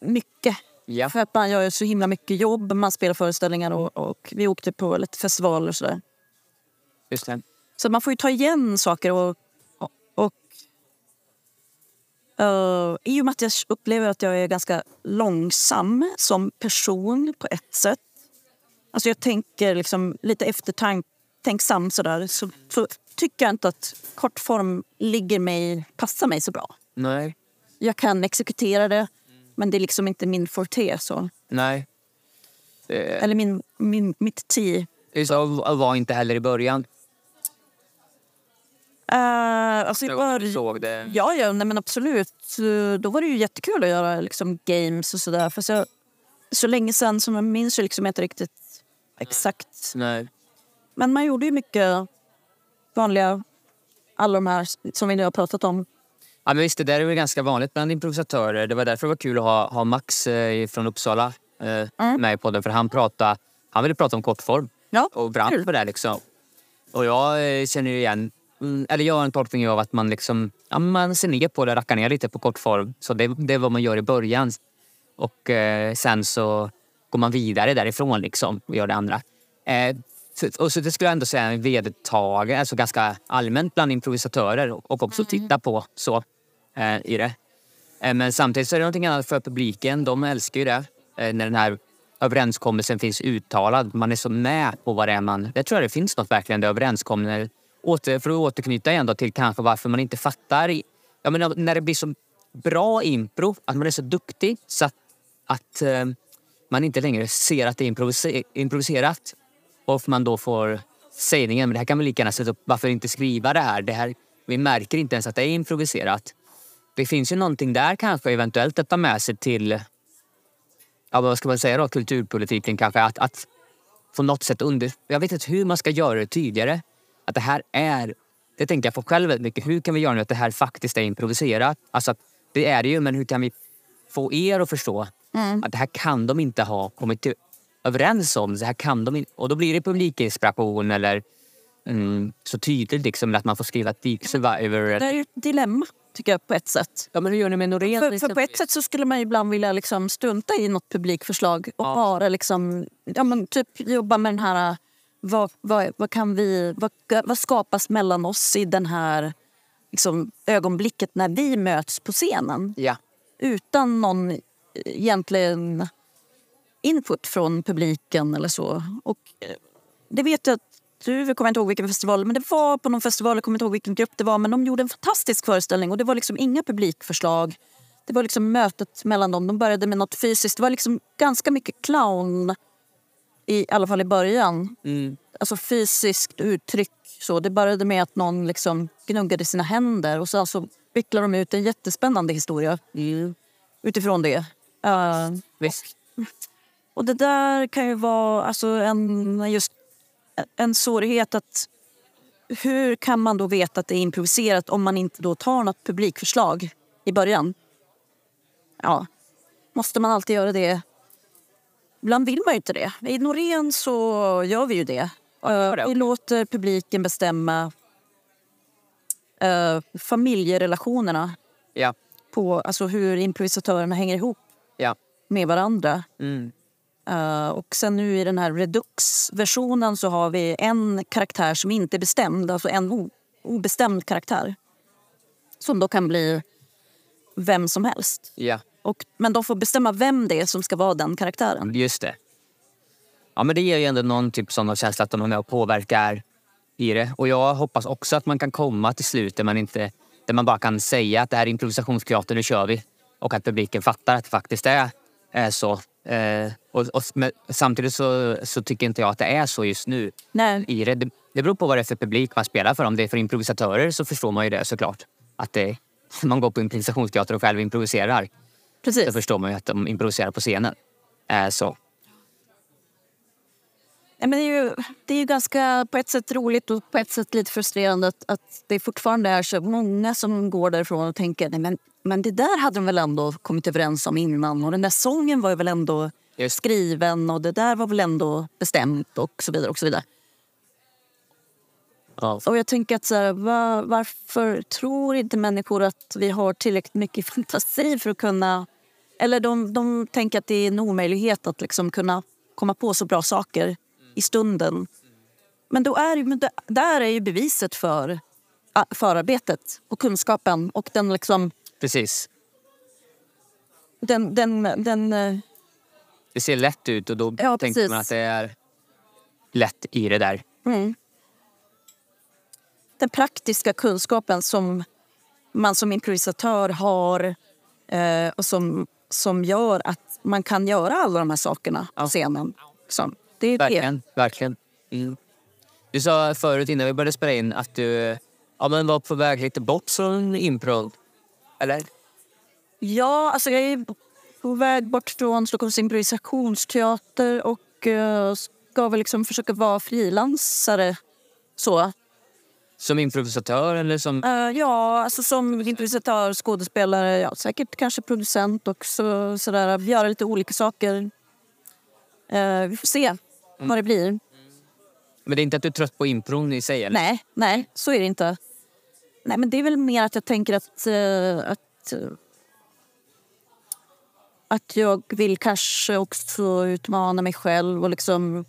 mycket. Ja. För att man gör så himla mycket jobb. Man spelar föreställningar och, och vi åkte på lite festivaler och sådär. Just det. Så man får ju ta igen saker. Och, och, och eh, I och med att jag upplever att jag är ganska långsam som person på ett sätt. Alltså jag tänker liksom lite eftertänksam sådär. Så, så tycker jag inte att kortform ligger mig, passar mig så bra. Nej. Jag kan exekutera det, men det är liksom inte min forte. Så. Nej. Det, Eller min, min, mitt ti. så var inte heller i början. Uh, alltså Jag början... såg det. Ja, ja nej, men absolut. Så Då var det ju jättekul att göra liksom, games och sådär. Fast jag, så länge sen som jag minns liksom inte riktigt exakt. Nej. Men man gjorde ju mycket vanliga, alla de här som vi nu har pratat om. Ja, men visst, det där är väl ganska vanligt bland improvisatörer. Det var därför det var kul att ha, ha Max eh, från Uppsala eh, Mm. med i podden. För han, pratade, han ville prata om kortform Ja, och brann för det. Liksom. Och jag eh, känner ju igen, eller jag har en tolkning av att man liksom, ja, man ser ner på det, rackar ner lite på kortform. Så det, det är vad man gör i början. Och eh, sen så går man vidare därifrån liksom och gör det andra. Eh, och så det skulle jag ändå säga är vedertaget, alltså ganska allmänt bland improvisatörer och, också titta på så eh, i det. Eh, men samtidigt så är det någonting annat för publiken. De älskar ju det eh, när den här överenskommelsen finns uttalad. Man är så med på vad det är man... Jag tror det finns något verkligen det överenskommer. Åter, för att återknyta igen då till kanske varför man inte fattar. i- Jag menar, när det blir så bra impro, att man är så duktig så att, att eh, man inte längre ser att det är improviser improviserat. Och man då får sägningen, men det här kan vi lika gärna sätta upp, varför inte skriva det här? det här? Vi märker inte ens att det är improviserat. Det finns ju någonting där kanske eventuellt att ta med sig till, ja vad ska man säga då, kulturpolitiken kanske. Att, att på något sätt under... Jag vet inte hur man ska göra det tydligare. Att det här är... Det tänker jag på själv väldigt mycket. Hur kan vi göra nu att det här faktiskt är improviserat? Alltså, att det är det ju, men hur kan vi få er att förstå att det här kan de inte ha kommit till, överens om? Det här kan de inte, och då blir det publikinspiration eller mm, så tydligt liksom att man får skriva Deep Survivor. Det är ju ett dilemma. tycker jag på ett sätt. Ja, men hur gör ni med Norén? För, för på ett sätt så skulle man ibland vilja liksom strunta i något publikförslag och Ja. bara liksom, ja, men typ jobba med den här... Vad, vad, vad, kan vi, vad, vad skapas mellan oss i den här liksom, ögonblicket när vi möts på scenen? Ja. Utan någon eh, egentligen input från publiken eller så. Och eh, det vet jag att du kommer inte ihåg vilken festival, men det var på någon festival, jag kommer inte ihåg vilken grupp det var, men de gjorde en fantastisk föreställning och det var liksom inga publikförslag. Det var liksom mötet mellan dem. De började med något fysiskt. Det var liksom ganska mycket clown, i alla fall i början. Mm. Alltså fysiskt uttryck. Så det började med att någon liksom gnuggade sina händer och sen så vecklade de ut en jättespännande historia Mm. utifrån det. Eh, Visst. och det där kan ju vara alltså en, just en svårighet att hur kan man då veta att det är improviserat om man inte då tar något publikförslag i början? Ja, måste man alltid göra det? Ibland vill man ju inte det. I Norén så gör vi ju det. Eh, Vi låter publiken bestämma eh, familjerelationerna Ja. på alltså hur improvisatörerna hänger ihop Ja. med varandra. Mm. Eh, och sen nu i den här Redux-versionen så har vi en karaktär som inte är bestämd, alltså en obestämd karaktär. Som då kan bli vem som helst. Ja. Och, men de får bestämma vem det är som ska vara den karaktären. Just det. Ja, men det ger ju ändå någon typ sån känsla att de är med och påverkar i det. Och jag hoppas också att man kan komma till slut där man, inte, där man bara kan säga att det här är improvisationsteater, nu kör vi. Och att publiken fattar att det faktiskt är, är så. Eh, och, och, men, samtidigt så, så tycker inte jag att det är så just nu. Nej, I det. det. Det beror på vad det är för publik man spelar för. Om det är för improvisatörer så förstår man ju det såklart. Att det, *laughs* man går på improvisationsteater och själv improviserar. Då precis. förstår man ju att de improviserar på scenen. Eh, så. Nej, men det, är ju, det är ju ganska på ett sätt roligt och på ett sätt lite frustrerande att, att det fortfarande är så många som går därifrån och tänker nej men, men det där hade de väl ändå kommit överens om innan och den där sången var ju väl ändå Just. skriven och det där var väl ändå bestämt och så vidare. och så vidare. Ja. Och jag tänker att så här, va- varför tror inte människor att vi har tillräckligt mycket *laughs* fantasi för att kunna... Eller de, de tänker att det är en omöjlighet att liksom kunna komma på så bra saker i stunden. Men då är, men där är ju beviset för förarbetet och kunskapen och den liksom... Precis. Den, den, den, eh, Det ser lätt ut och då Ja, tänker precis. man att det är lätt i det där. Mm. Den praktiska kunskapen som man som improvisatör har eh, och som, som gör att man kan göra alla de här sakerna på scenen. Så, det är det. Verkligen. Verkligen. Mm. Du sa förut innan vi började spela in att du ja, men var på väg lite bort från impro. Eller? Ja, alltså jag är på väg bort från Stockholms improvisationsteater och eh, ska väl liksom försöka vara frilansare. Så. Som improvisatör eller som... Eh, ja, alltså som improvisatör, skådespelare, ja, säkert kanske producent också. Sådär, göra lite olika saker. Eh, vi får se vad det blir. Men det är inte att du är trött på impron i sig? Eller? Nej, nej, så är det inte. Nej, men det är väl mer att jag tänker att, eh, att, att jag vill kanske också utmana mig själv och liksom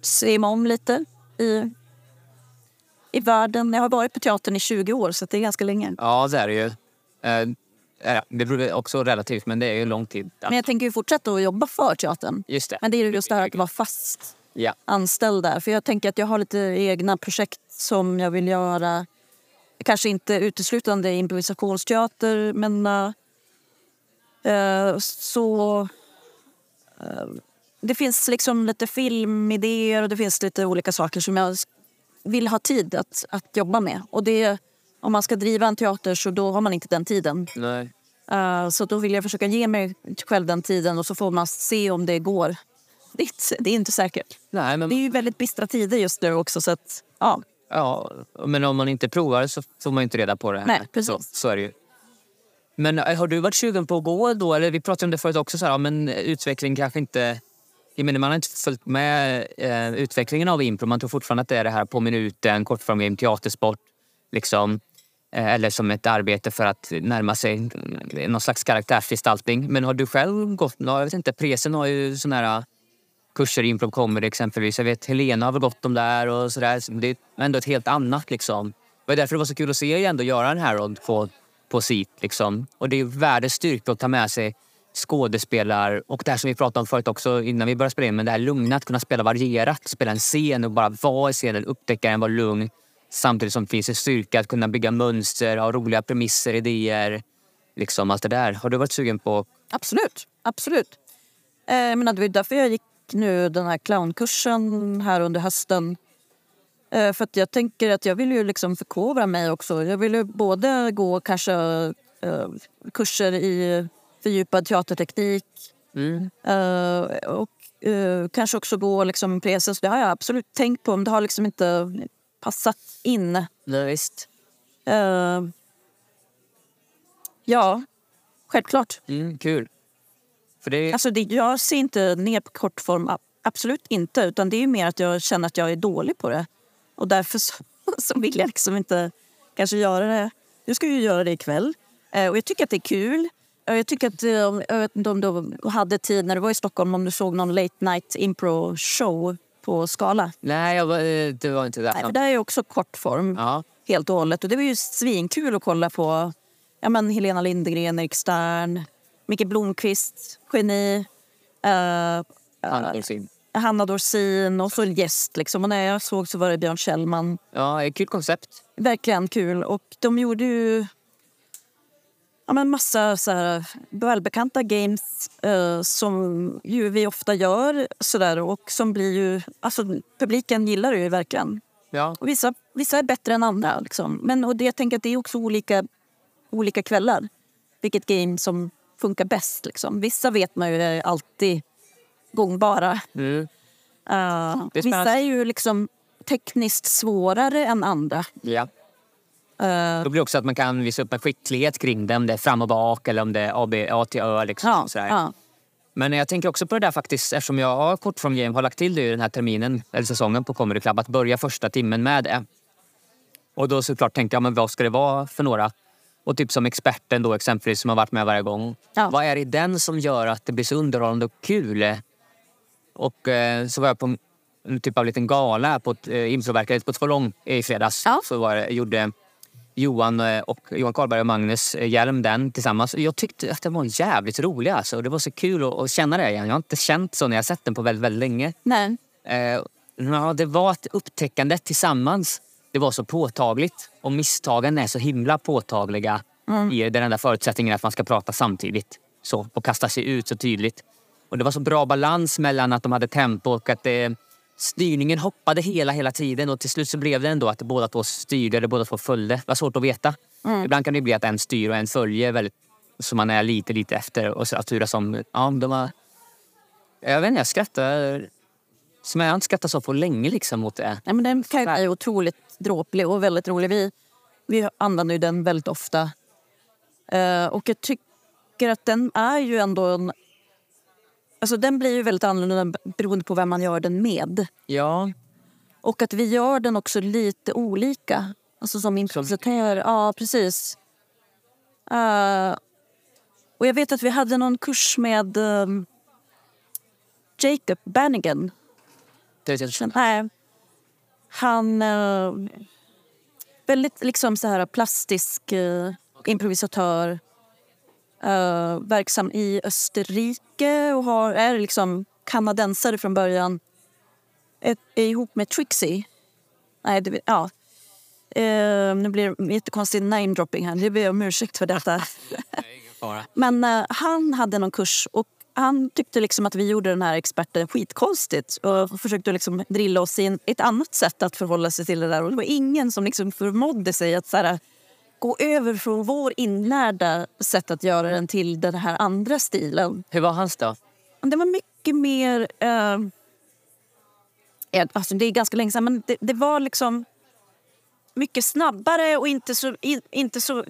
se mig om lite i, i världen. Jag har varit på teatern i 20 år, så det är ganska länge. Ja, det är det ju. Eh, ja, det beror också relativt, men det är ju lång tid. Men jag tänker ju fortsätta att jobba för teatern. Just det. Men det är ju just det här att vara fast Ja. anställd där. För jag tänker att jag har lite egna projekt som jag vill göra. Kanske inte uteslutande improvisationsteater, men eh, eh, så... eh, det finns liksom lite filmidéer och det finns lite olika saker som jag vill ha tid att, att jobba med. Och det, om man ska driva en teater så då har man inte den tiden. Nej. Eh, så då vill jag försöka ge mig själv den tiden och så får man se om det går. Det är inte, det är inte säkert. Nej, men, Det är ju väldigt bistra tider just nu också. Så att, ja. ja, men om man inte provar så får man ju inte reda på det. Nej, precis. Så, så är det ju. Men eh, har du varit sugen på att gå då? Eller vi pratade om det förut också, så här, men utveckling kanske inte... Jag menar, man har inte följt med eh, utvecklingen av impro. Man tror fortfarande att det är det här på minuten, kortform game, teatersport. Liksom. Eh, eller som ett arbete för att närma sig någon slags karaktärsgestaltning. Men har du själv gått... Jag vet inte, Presen har ju såna här eh, kurser i improv comedy exempelvis. Jag vet Helena har väl gått dem där och sådär. Det är ändå ett helt annat liksom. Det var därför det var så kul att se ändå göra en Harold på, på sit liksom. Och det är världens styrka att ta med sig skådespelar och det här som vi pratade om förut också innan vi började spela in, men det här lugna, att kunna spela varierat, spela en scen och bara vara i scenen, upptäcka den, vara lugn. Samtidigt som det finns en styrka att kunna bygga mönster, ha roliga premisser, idéer. Liksom allt det där. Har du varit sugen på? Absolut, absolut. Eh, men det var därför jag gick nu den här clownkursen här under hösten. Eh, för att jag tänker att jag vill ju liksom förkovra mig också. Jag vill ju både gå kanske eh, kurser i fördjupad teaterteknik mm. eh, och eh, kanske också gå liksom precis. Det har jag absolut tänkt på men det har liksom inte passat in. Nej, visst. Eh, ja, självklart. Mm, kul. För det... Alltså det, jag ser inte ner på kortform, absolut inte. Utan det är mer att jag känner att jag är dålig på det. Och därför så, *laughs* så vill jag liksom inte kanske göra det. Jag ska ju göra det ikväll. Eh, och jag tycker att det är kul. Jag tycker att, eh, jag vet inte om du hade tid när du var i Stockholm om du såg någon late night impro show på Skala? Nej, jag var, eh, det var inte där. Nej, för det är också kortform ja. helt och hållet. Och det var ju svinkul att kolla på ja, men Helena Lindgren, Erik Stern, Micke Blomqvist, geni. Uh, Hanna Dorsin. Hanna Dorsin och så en gäst. Liksom. Och när jag såg så var det Björn Kjellman. Ja, kul koncept. Verkligen kul. Och de gjorde ju ja, men massa så här, välbekanta games eh, som ju vi ofta gör. Så där, och som blir ju, alltså, publiken gillar det ju verkligen. Ja. Och vissa, vissa är bättre än andra. Liksom. Men, och det, jag tänker att det är också olika, olika kvällar. Vilket game som funkar bäst. Liksom. Vissa vet man ju är alltid gångbara. Mm. Uh, vissa är ju liksom tekniskt svårare än andra. Ja. Uh, Då blir det också att man kan visa upp en skicklighet kring det, om det är fram och bak eller om det är A, B, A till Ö. Liksom, ja, sådär. Ja. Men jag tänker också på det där faktiskt, eftersom jag har kortform game har lagt till det den här terminen, eller säsongen på Comedy Club, att börja första timmen med det. Och då såklart tänkte jag, men vad ska det vara för några? Och typ som experten då exempelvis som har varit med varje gång. Ja. Vad är det i den som gör att det blir så underhållande och kul? Och eh, så var jag på en typ av liten gala på ett eh, improverket på Tvålång i fredags. Ja. Så var det, gjorde Johan eh, och Johan Karlberg och Magnus eh, Hjelm den tillsammans. Jag tyckte att den var jävligt rolig alltså. Det var så kul att, att känna det igen. Jag har inte känt så när jag sett den på väldigt, väldigt länge. Nej. Eh, ja, det var ett upptäckande tillsammans. Det var så påtagligt. Och misstagen är så himla påtagliga. Mm. I den enda förutsättningen att man ska prata samtidigt. Så, och kasta sig ut så tydligt. Och det var så bra balans mellan att de hade tempo och att det styrningen hoppade hela, hela tiden och till slut så blev det ändå att båda två styrde eller båda två följde. Det var svårt att veta. Mm. Ibland kan det bli att en styr och en följer väldigt, så man är lite, lite efter och så att turas om. Ja, de var... Jag vet inte, jag skrattar som jag har inte skrattat så på länge liksom mot det. Nej, men den kan är otroligt dråplig och väldigt rolig. Vi, vi använder ju den väldigt ofta. Uh, och jag tycker att den är ju ändå en Alltså den blir ju väldigt annorlunda beroende på vem man gör den med. Ja. Och att vi gör den också lite olika. Alltså som improvisatör. Ja, precis. Uh, och jag vet att vi hade någon kurs med um, Jacob Bannigan. Nej. Han... Uh, väldigt liksom så här plastisk uh, improvisatör uh, verksam i Österrike och har, är liksom kanadensare från början. Ett, är ihop med Trixie. Nej, det, ja. Uh, nu blir det jättekonstig namedropping här. Jag ber om ursäkt för detta. *laughs* Men uh, han hade någon kurs och han tyckte liksom att vi gjorde den här experten skitkonstigt och försökte liksom drilla oss in ett annat sätt att förhålla sig till det där. Och det var ingen som liksom förmådde sig att så här, gå över från vår inlärda sätt att göra den till den här andra stilen. Hur var hans då? Det var mycket mer... Eh, alltså det är ganska länge sedan, men det, det, var liksom mycket snabbare och inte så, inte så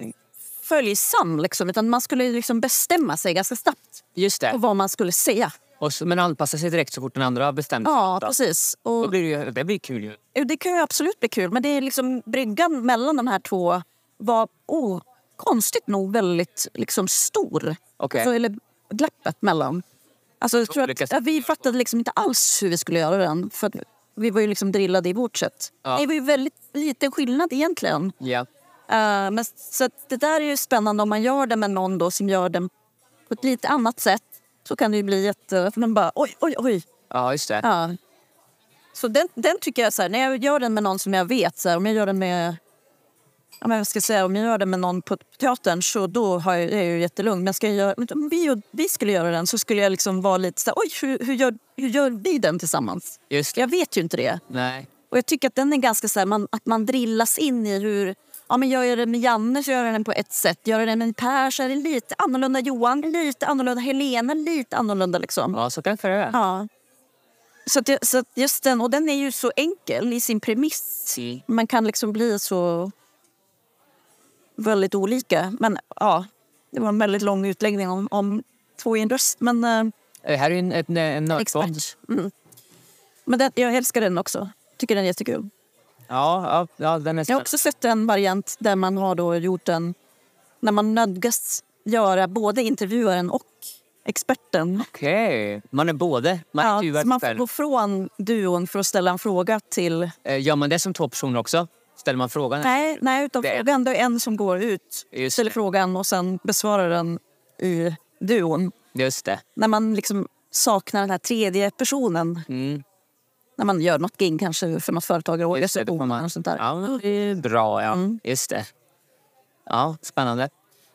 följsam. Liksom, utan man skulle liksom bestämma sig ganska snabbt Just det. på vad man skulle säga. Och så, men anpassa sig direkt så fort den andra har bestämt sig. Ja, precis. Och, Då blir det, det blir kul ju. Det kan ju absolut bli kul, men det är liksom bryggan mellan de här två var oh, konstigt nog väldigt liksom, stor. Okej. Alltså, eller glappet mellan. Alltså, jag tror att, ja, vi fattade liksom inte alls hur vi skulle göra den. För vi var ju liksom drillade i vårt sätt. Ja. Det var ju väldigt liten skillnad egentligen. Ja. Eh, men, så det där är ju spännande om man gör det med någon då som gör den på ett lite annat sätt. Så kan det ju bli jätte... För man bara oj, oj, oj. Ja, just det. Ja. Så den, den tycker jag, så här, när jag gör den med någon som jag vet, så här, om jag gör den med Ja, men vad ska jag säga, om jag gör det med någon på teatern så då har jag, är jag ju jättelugn. Men ska jag göra, om vi, vi skulle göra den så skulle jag liksom vara lite så här, oj hur, hur, gör, hur gör vi den tillsammans? Just det. Jag vet ju inte det. Nej. Och jag tycker att den är ganska så här, man, att man drillas in i hur, ja men gör jag det med Janne så gör jag den på ett sätt. Gör jag den med Per så är det lite annorlunda. Johan lite annorlunda. Helena lite annorlunda liksom. Ja, så kan det vara. Ja. Så, att, jag- så att just den, och den är ju så enkel i sin premiss. Mm. Man kan liksom bli så väldigt olika. Men ja, det var en väldigt lång utläggning om, om två i en röst. Men, eh, Det här är ju en, en, expert. Mm. men den, jag älskar den också. Tycker den är jättekul. Ja, ja, ja, den är Jag har också sett en variant där man har då gjort en... När man nödgas göra både intervjuaren och experten. Okej. Man är både. Man är Ja, så man får gå från duon för att ställa en fråga till... Eh, Gör man det som två personer också? Ställer man frågan? Nej, nej utan Det-. Det är en som går ut, Just ställer det. frågan och sen besvarar den i duon. Just det. När man liksom saknar den här tredje personen. Mm. När man gör något gig kanske för något företag. eller Just det, man- och sånt där. Ja, det är bra. Ja. Mm. Just det. Ja, spännande.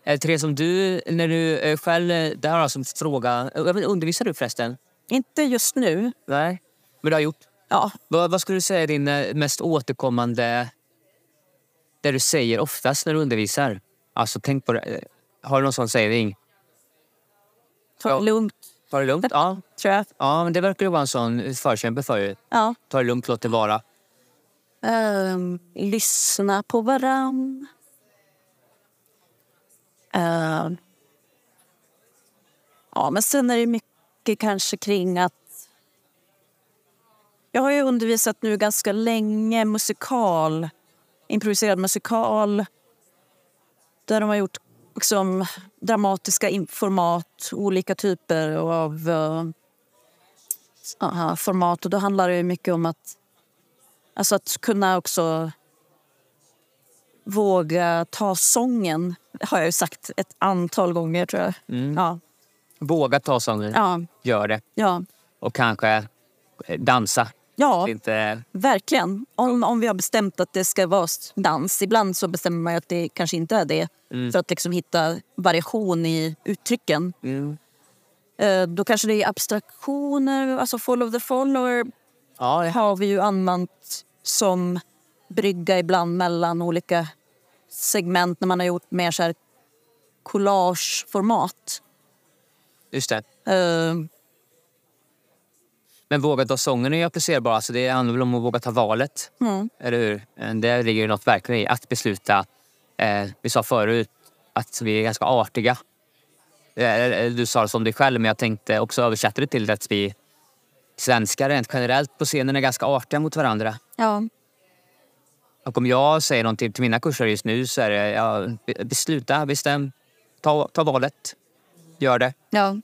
Eh, Therese, som du, när du eh, själv... eh, Det här har en fråga... Undervisar du förresten? Inte just nu. Nej. Men du har gjort? Ja, Vad, vad skulle du säga är din mest återkommande... Det du säger oftast när du undervisar? Alltså, tänk på det. Eh, Har du någon sån sägning? ta det lugnt Ta det lugnt? Ja. tror jag. ja, men det verkar ju vara en sån förkämpe för ju. Ja. Ta det lugnt, låt det vara. Ehm, lyssna på varann. Ehm, ja, men sen är det mycket kanske kring att... Jag har ju undervisat nu ganska länge musikal, improviserad musikal där de har gjort liksom, dramatiska format, olika typer av aha, format. Och då handlar det mycket om att Alltså att kunna också våga ta sången har jag sagt ett antal gånger, tror jag. Mm. Ja, Våga ta sången. ja, Gör det. ja. Och kanske dansa. Ja Inte... verkligen. Om, om vi har bestämt att det ska vara dans. Ibland så bestämmer man att det kanske inte är det. Mm. För att liksom hitta variation i uttrycken. Mm. Eh, Då kanske det är abstraktioner, alltså follow the follower Ja, ja. har vi ju använt som brygga ibland mellan olika segment när man har gjort mer så här collageformat. just det. Men våga ta sången är ju applicerbar. Alltså det handlar väl om att våga ta valet. mm, Eller hur? Det ligger ju något verkligen i att besluta. Eh, vi sa förut att vi är ganska artiga. Eh, Du sa det som dig själv, men jag tänkte också översätta det till att vi svenskar rent generellt på scenen är ganska artiga mot varandra. ja, Och om jag säger någonting till mina kurser just nu så är det ja, be- besluta, bestäm, ta, ta valet, gör det. ja,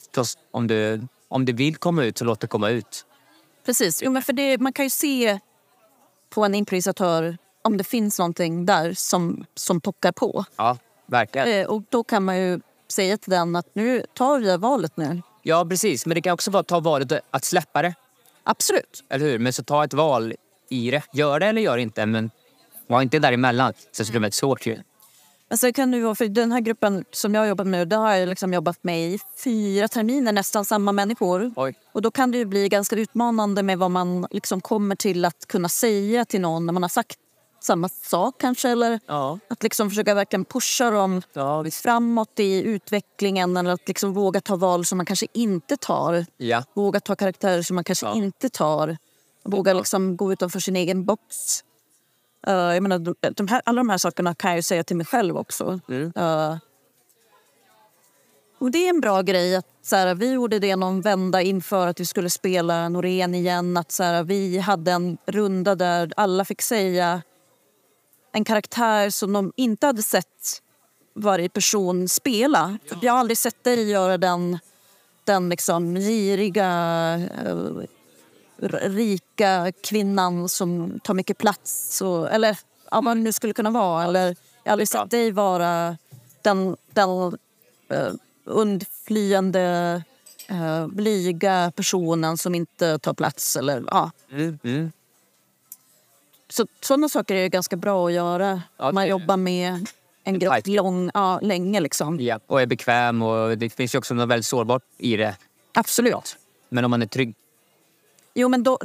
Förstås, Om du, om du vill komma ut så låt det komma ut. precis. Jo, men för det, man kan ju se på en improvisatör om det finns någonting där som, som pockar på. Ja, verkligen. Eh, och då kan man ju säga till den att nu tar vi valet nu. Ja, precis. Men det kan också vara att ta valet att släppa det. Absolut. Eller hur? Men så ta ett val i det. Gör det eller gör inte, men var inte däremellan. Så det blir svårt ju. Men sen kan det vara, för den här gruppen som jag har jobbat med, där har jag liksom jobbat med i fyra terminer, nästan samma människor. Oj. Och då kan det bli ganska utmanande med vad man liksom kommer till att kunna säga till någon när man har sagt samma sak kanske. Eller Ja. att liksom försöka verkligen pusha dem Ja, visst. framåt i utvecklingen eller att liksom våga ta val som man kanske inte tar. Ja. Våga ta karaktärer som man kanske Ja. inte tar. Våga liksom gå utanför sin egen box. Eh, jag menar, de, här, alla de här sakerna kan jag ju säga till mig själv också. Mm. Eh, och det är en bra grej att så här, vi gjorde det någon vända inför att vi skulle spela Norén igen. Att så här, vi hade en runda där alla fick säga en karaktär som de inte hade sett varje person spela. För Jag har aldrig sett dig göra den, den liksom giriga, eh, rika kvinnan som tar mycket plats. Och, eller ja, vad det nu skulle kunna vara. Eller, jag har aldrig sett dig vara den, den uh, undflyende, uh, blyga personen som inte tar plats. Eller, ja. Mm, mm. Så, sådana saker är ju ganska bra att göra. Ja, Man jobbar med en grupp lång, ja, länge. Liksom. Ja, och är bekväm och det finns ju också något väldigt sårbart i det. Absolut. Men om man är trygg. Jo, men då,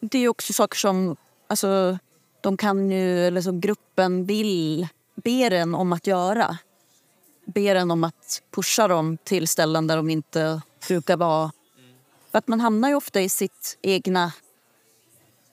det är också saker som... Alltså, de kan ju, eller så gruppen vill, ber en om att göra. Ber en om att pusha dem till ställen där de inte brukar vara. För att man hamnar ju ofta i sitt egna,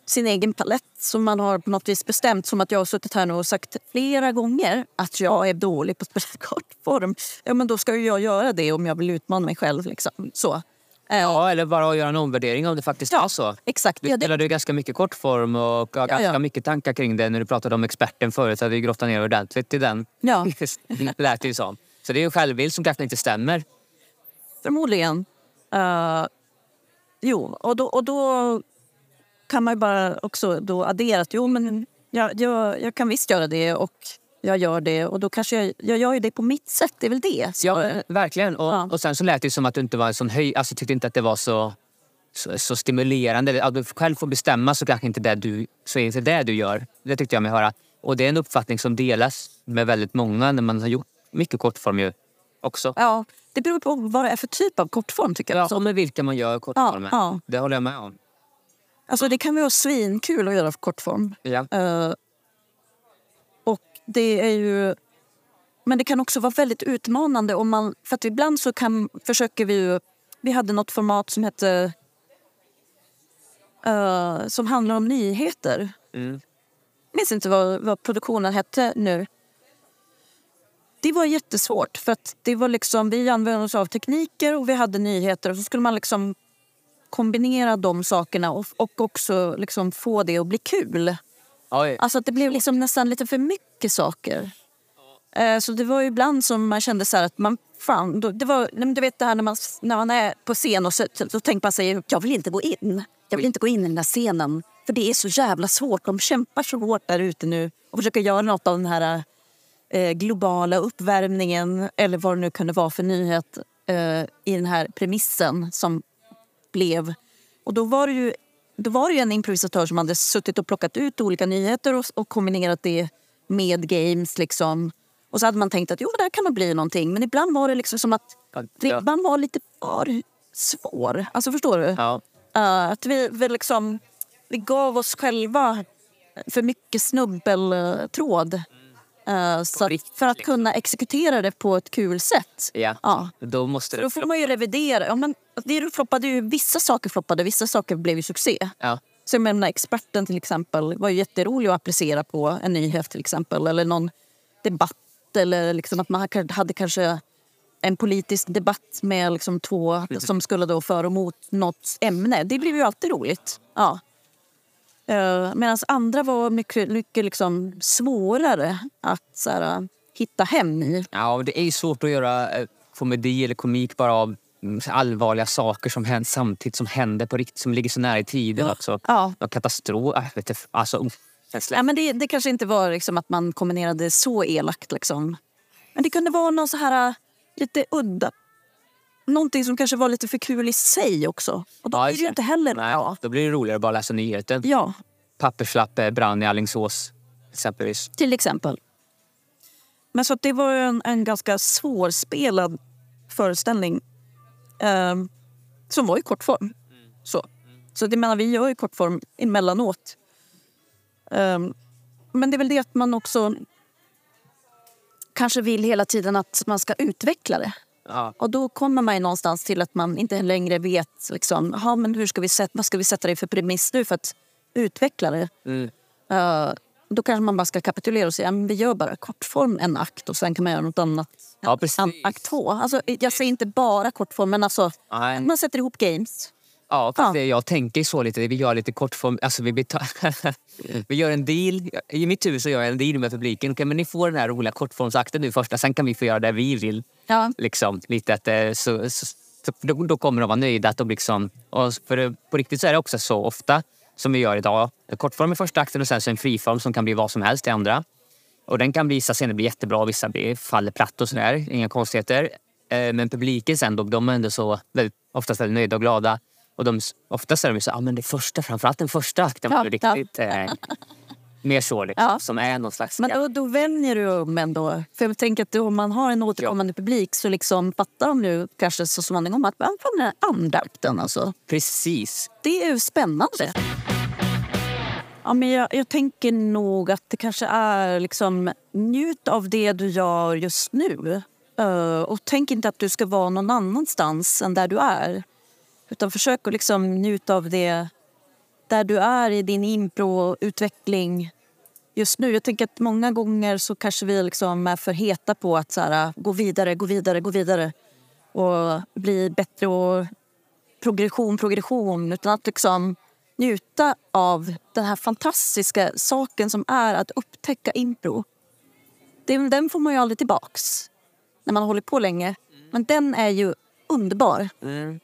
sin egen palett som man har på något vis bestämt. Som att jag har suttit här nu och sagt flera gånger att jag är dålig på att spela *laughs* kortform. Ja, men då ska ju jag göra det om jag vill utmana mig själv. Liksom. Så. Eh, Ja, eller bara att göra en omvärdering om det faktiskt Ja, är så. Exakt. Du Ja, det, spelade ganska mycket kortform och ganska ja. mycket tankar kring det. När du pratade om experten förut så hade vi grottat ner ordentligt i den. ja. *laughs* Lät det ju som. Så det är ju en självbild som kanske inte stämmer. Förmodligen. Uh, jo, och då, och då kan man ju bara också då addera att jo, men jag, jag, jag kan visst göra det och jag gör det. Och då kanske jag, jag gör det på mitt sätt. Det är väl det. Så, Ja, verkligen. Och, Ja. och sen så lät det som att du inte var en sån höj... Alltså tyckte inte att det var så, så, så stimulerande. Att du själv får bestämma så kanske inte det du, så är inte det du gör. Det tyckte jag mig höra. Och det är en uppfattning som delas med väldigt många när man har gjort mycket kortform ju också. ja, det beror på vad det är för typ av kortform. tycker jag. Ja, och med vilka man gör kortformen. Ja, Det håller jag med om. Alltså, det kan vara svinkul att göra kortform. Ja. Och det är ju... Men det kan också vara väldigt utmanande. Om man, för att ibland så kan, försöker vi ju... Vi hade något format som hette... eh, som handlar om nyheter. Mm. Jag minns inte vad, vad produktionen hette nu. Det var jättesvårt. För att det var liksom, vi använde oss av tekniker och vi hade nyheter. Och så skulle man liksom kombinera de sakerna och, och också liksom få det att bli kul. Oj. Alltså att det blev liksom nästan lite för mycket saker. Eh, Så det var ju ibland som man kände så här att man... Fan, det var, du vet det här när man, när man är på scen och så, så, tänker man sig jag vill inte gå in. Jag vill inte gå in i den där scenen. För det är så jävla svårt. De kämpar så hårt där ute nu och försöker göra något av den här eh, globala uppvärmningen eller vad det nu kunde vara för nyhet eh, i den här premissen som blev. Och då var det ju, då var det ju en improvisatör som hade suttit och plockat ut olika nyheter och, och kombinerat det med games. Liksom. Och så hade man tänkt att jo, där kan det bli någonting. Men ibland var det liksom som att ribban var lite för svår. Alltså förstår du? Ja. Eh, att vi, vi, liksom, vi gav oss själva för mycket snubbeltråd. Uh, så att, för att liksom. kunna exekutera det på ett kul sätt. ja. Ja. Då måste det... Då får man ju revidera. Ja, men det floppade ju, vissa saker floppade, vissa saker blev ju succé. Ja. Så jag menar, experten till exempel var ju jätterolig att applicera på en nyhet till exempel. Eller någon debatt. Eller liksom att man hade- kanske en politisk debatt med liksom två som skulle då för och emot något ämne. Det blev ju alltid roligt. Ja. Uh, Medan andra var mycket, mycket liksom svårare att så här, hitta hem i. Ja, det är svårt att göra eh, komedi eller komik bara av mm, allvarliga saker som händer samtidigt som händer på riktigt, som ligger så nära i tiden. Ja. ja, katastrof... Äh, vet du, alltså, känsla. Ja, men det, det kanske inte var liksom att man kombinerade så elakt. Liksom. Men det kunde vara någon så här lite udda. Någonting som kanske var lite för kul i sig också. Och då Ja, är det ju inte heller Nej, bra. Då blir det roligare att bara läsa nyheten. Ja, Papperslapp eh, brann i Alingsås, exempelvis. till exempel. Men så det var en, en ganska svårspelad föreställning. ehm, som var i kortform. Så. så det menar vi gör i kortform emellanåt. Um, men det är väl det att man också kanske vill hela tiden att man ska utveckla det. Ja. Och då kommer man någonstans till att man inte längre vet liksom, aha, men hur ska vi sätta, vad ska vi sätta det för premiss nu för att utveckla det. Mm. Eh, då kanske man bara ska kapitulera och säga att vi gör bara kortform en akt och sen kan man göra något annat. Ja, precis. Akt två. Alltså, jag säger inte bara kortform men alltså Nej. man sätter ihop games. Ja, fast Ja. det- jag tänker så lite. Vi gör lite kortform. Alltså vi, *laughs* vi gör en deal. I mitt huvud så gör jag en deal med publiken. Okej, men ni får den här roliga kortformsakten nu första. Sen kan vi få göra det vi vill. Ja. Liksom, lite att, eh, så, så, så, då, då kommer de vara nöjda. Att de liksom, och för på riktigt så är det också så ofta som vi gör idag. Kortform i första akten och sen så en friform som kan bli vad som helst i andra. Och den kan vissa scener bli jättebra, vissa blir, faller platt och sådär. Inga konstigheter. Eh, Men publiken sen, de är ändå så väldigt, oftast väldigt nöjda och glada. Och de, oftast är de ju så, ah, men det första, framförallt den första akten var Ja, riktigt eh, mer så liksom, Ja. som är någon slags... Men då, då vänjer du om ändå. För jag tänker att om man har en återkommande publik så liksom fattar de nu kanske så småningom att fan är andra akten alltså. Precis. Det är ju spännande. Ja, men jag, jag tänker nog att det kanske är liksom njut av det du gör just nu. Eh, och tänk inte att du ska vara någon annanstans än där du är. Utan försök att liksom njuta av det där du är i din impro-utveckling just nu. Jag tänker att många gånger så kanske vi liksom är för heta på att så här, gå vidare, gå vidare, gå vidare och bli bättre och progression, progression. Utan att liksom njuta av den här fantastiska saken som är att upptäcka impro. Den, den får man ju aldrig tillbaks när man hållit på länge. Men den är ju underbar. Mm.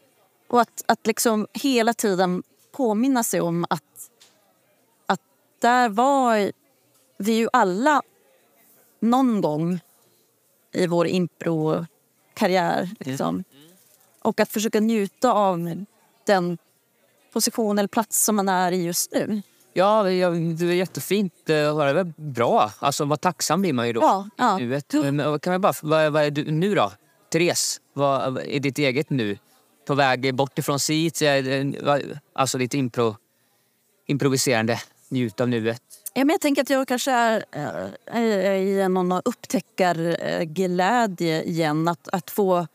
Och att, att liksom hela tiden påminna sig om att, att där var vi ju alla någon gång i vår impro-karriär. Liksom. Och att försöka njuta av den position eller plats som man är i just nu. Ja, ja, det är jättefint. Det väl bra. Alltså, vad tacksam blir man ju då. Ja, ja. Nuet. Kan vi bara, vad, vad är du nu då? Therese, vad är ditt eget nu? På väg bort ifrån SIT? Alltså ditt impro, improviserande, njut av nuet. Ja, men jag tänker att jag kanske är, äh, är i någon upptäckarglädje igen. Att, att få,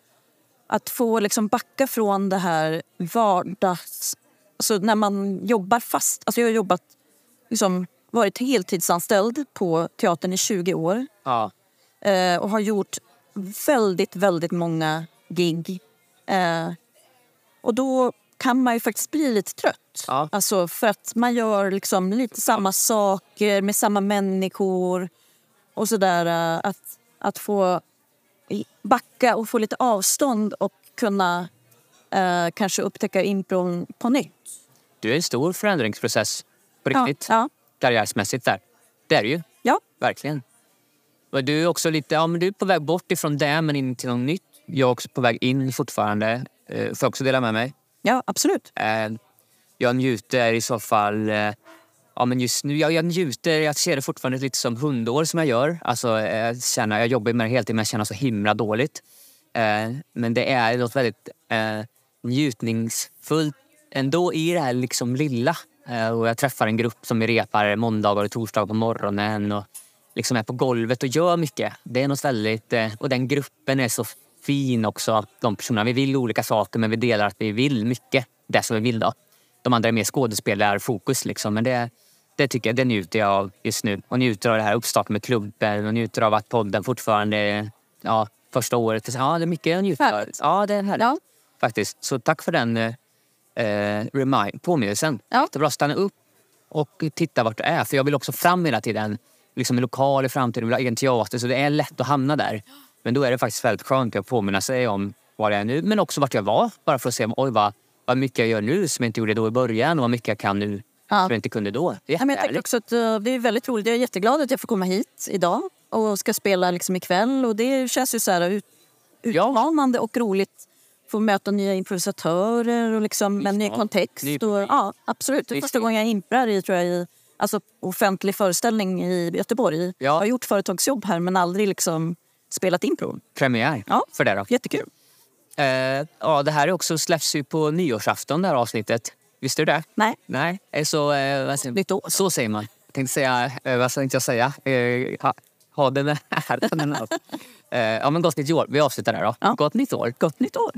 att få liksom backa från det här vardags... Alltså när man jobbar fast. Alltså jag har jobbat, liksom, varit heltidsanställd på teatern i 20 år Ja. eh, och har gjort väldigt, väldigt många gig. Eh, och då kan man ju faktiskt bli lite trött. Ja. Alltså för att man gör liksom lite samma saker med samma människor och sådär. eh, Att, att få backa och få lite avstånd och kunna eh, kanske upptäcka impron på nytt. Du är en stor förändringsprocess på riktigt. ja, Karriärsmässigt där. Det är du ju. ja. Verkligen. Du är också lite, ja men du är på väg bort ifrån det men in till något nytt. Jag är också på väg in fortfarande. Eh, får jag också dela med mig? ja absolut. Eh, jag njuter i så fall... Eh, ja, men just nu, jag, jag njuter, jag ser det fortfarande lite som hundår som jag gör. Alltså, jag, känner, jag jobbar med det helt men jag känner så himla dåligt. Men det är något väldigt njutningsfullt ändå i det här liksom lilla. Och jag träffar en grupp som vi repar måndagar och torsdagar på morgonen och liksom är på golvet och gör mycket. Det är något väldigt... Och den gruppen är så fin också. De personerna, vi vill olika saker men vi delar att vi vill mycket. Det som vi vill då. De andra är mer skådespelarfokus liksom. Men det, det tycker jag, det njuter jag av just nu. Och njuter av det här uppstarten med klubben och njuter av att podden fortfarande ja, första året. Ja, det är mycket jag njuter av. Ja, det är härligt. Ja. Faktiskt. Så tack för den eh, remind, påminnelsen. Ja. Det är bra att stanna upp och titta vart du är. För jag vill också fram hela tiden. Liksom en lokal i framtiden, vill ha egen teater. Så det är lätt att hamna där. Men då är det faktiskt väldigt skönt att påminna sig om var jag är nu. Men också vart jag var. Bara för att se oj, vad, vad mycket jag gör nu som jag inte gjorde då i början. Och vad mycket jag kan nu Ja. som jag inte kunde då. Det är Ja, men jag också att eh, det är väldigt roligt. Jag är jätteglad att jag får komma hit idag och ska spela liksom ikväll. Och det känns ju så här ut, utmanande och roligt. Få möta nya improvisatörer och liksom med en ny kontext. ny och, ja, absolut. Det är första gången jag imprar i, tror jag, i alltså, offentlig föreställning i Göteborg. Ja. Jag har gjort företagsjobb här men aldrig liksom spelat impro. Premiär Ja. för det då. Jättekul. Eh, ja, det här är också släpps ju på nyårsafton det här avsnittet. Visste du det? Nej, Nej, eh, så... Eh, vad säger, nytt år. så säger man. Jag tänkte säga, eh, vad tänkte jag säga? Eh, ha, ha den här. *laughs* Den här. *laughs* eh, ja, men gott nytt år. Vi avslutar där då. Ja. Gott nytt år. Gott nytt år.